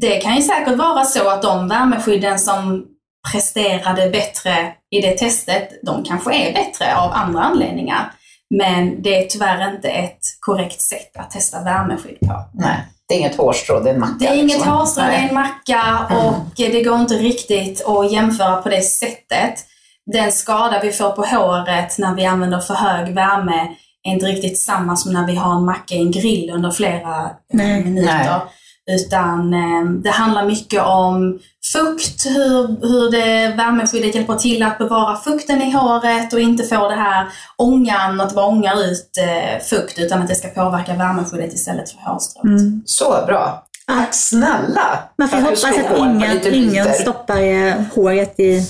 Speaker 5: det kan ju säkert vara så att de värmeskydden som presterade bättre i det testet, de kanske är bättre av andra anledningar. Men det är tyvärr inte ett korrekt sätt att testa värmeskydd på.
Speaker 4: Nej, det är inget hårstrå, det är en macka.
Speaker 5: Det är inget
Speaker 4: liksom.
Speaker 5: hårstrå, det är
Speaker 4: Nej.
Speaker 5: en macka och det går inte riktigt att jämföra på det sättet. Den skada vi får på håret när vi använder för hög värme är inte riktigt samma som när vi har en macka i en grill under flera
Speaker 2: Nej.
Speaker 5: minuter.
Speaker 4: Nej.
Speaker 5: Utan eh, det handlar mycket om fukt, hur, hur det värmeskyddet hjälper till att bevara fukten i håret och inte få det här ångan, att det bara ångar ut eh, fukt, utan att det ska påverka värmeskyddet istället för hårstrået.
Speaker 2: Mm.
Speaker 4: Så bra. Tack snälla.
Speaker 2: Man får
Speaker 4: för
Speaker 2: hoppas att ingen, ingen stoppar eh, håret i,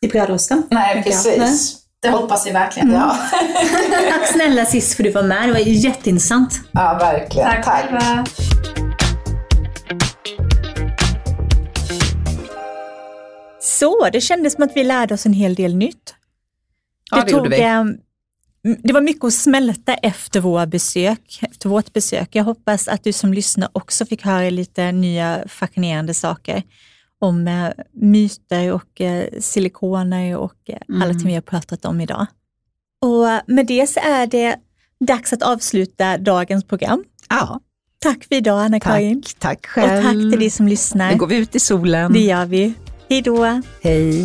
Speaker 2: i brödrosten.
Speaker 4: Nej, precis.
Speaker 5: Det hoppas vi verkligen.
Speaker 4: Ja. [laughs]
Speaker 2: Tack snälla Cis för att du var med, det var jätteintressant.
Speaker 4: ja, verkligen.
Speaker 5: Tack själva.
Speaker 2: Så, det kändes som att vi lärde oss en hel del nytt.
Speaker 1: Ja, det gjorde vi.
Speaker 2: eh, det var mycket att smälta efter våra besök, efter vårt besök. Jag hoppas att du som lyssnar också fick höra lite nya fascinerande saker om eh, myter och eh, silikoner och eh, allt vi har pratat om idag. Och eh, med det så är det dags att avsluta dagens program.
Speaker 1: Ja,
Speaker 2: Tack för idag Anna-Karin.
Speaker 1: tack. Tack
Speaker 2: Och
Speaker 1: själv.
Speaker 2: tack till dig som lyssnar.
Speaker 1: Nu går vi ut i solen.
Speaker 2: Det gör vi. Hej då.
Speaker 1: Hej.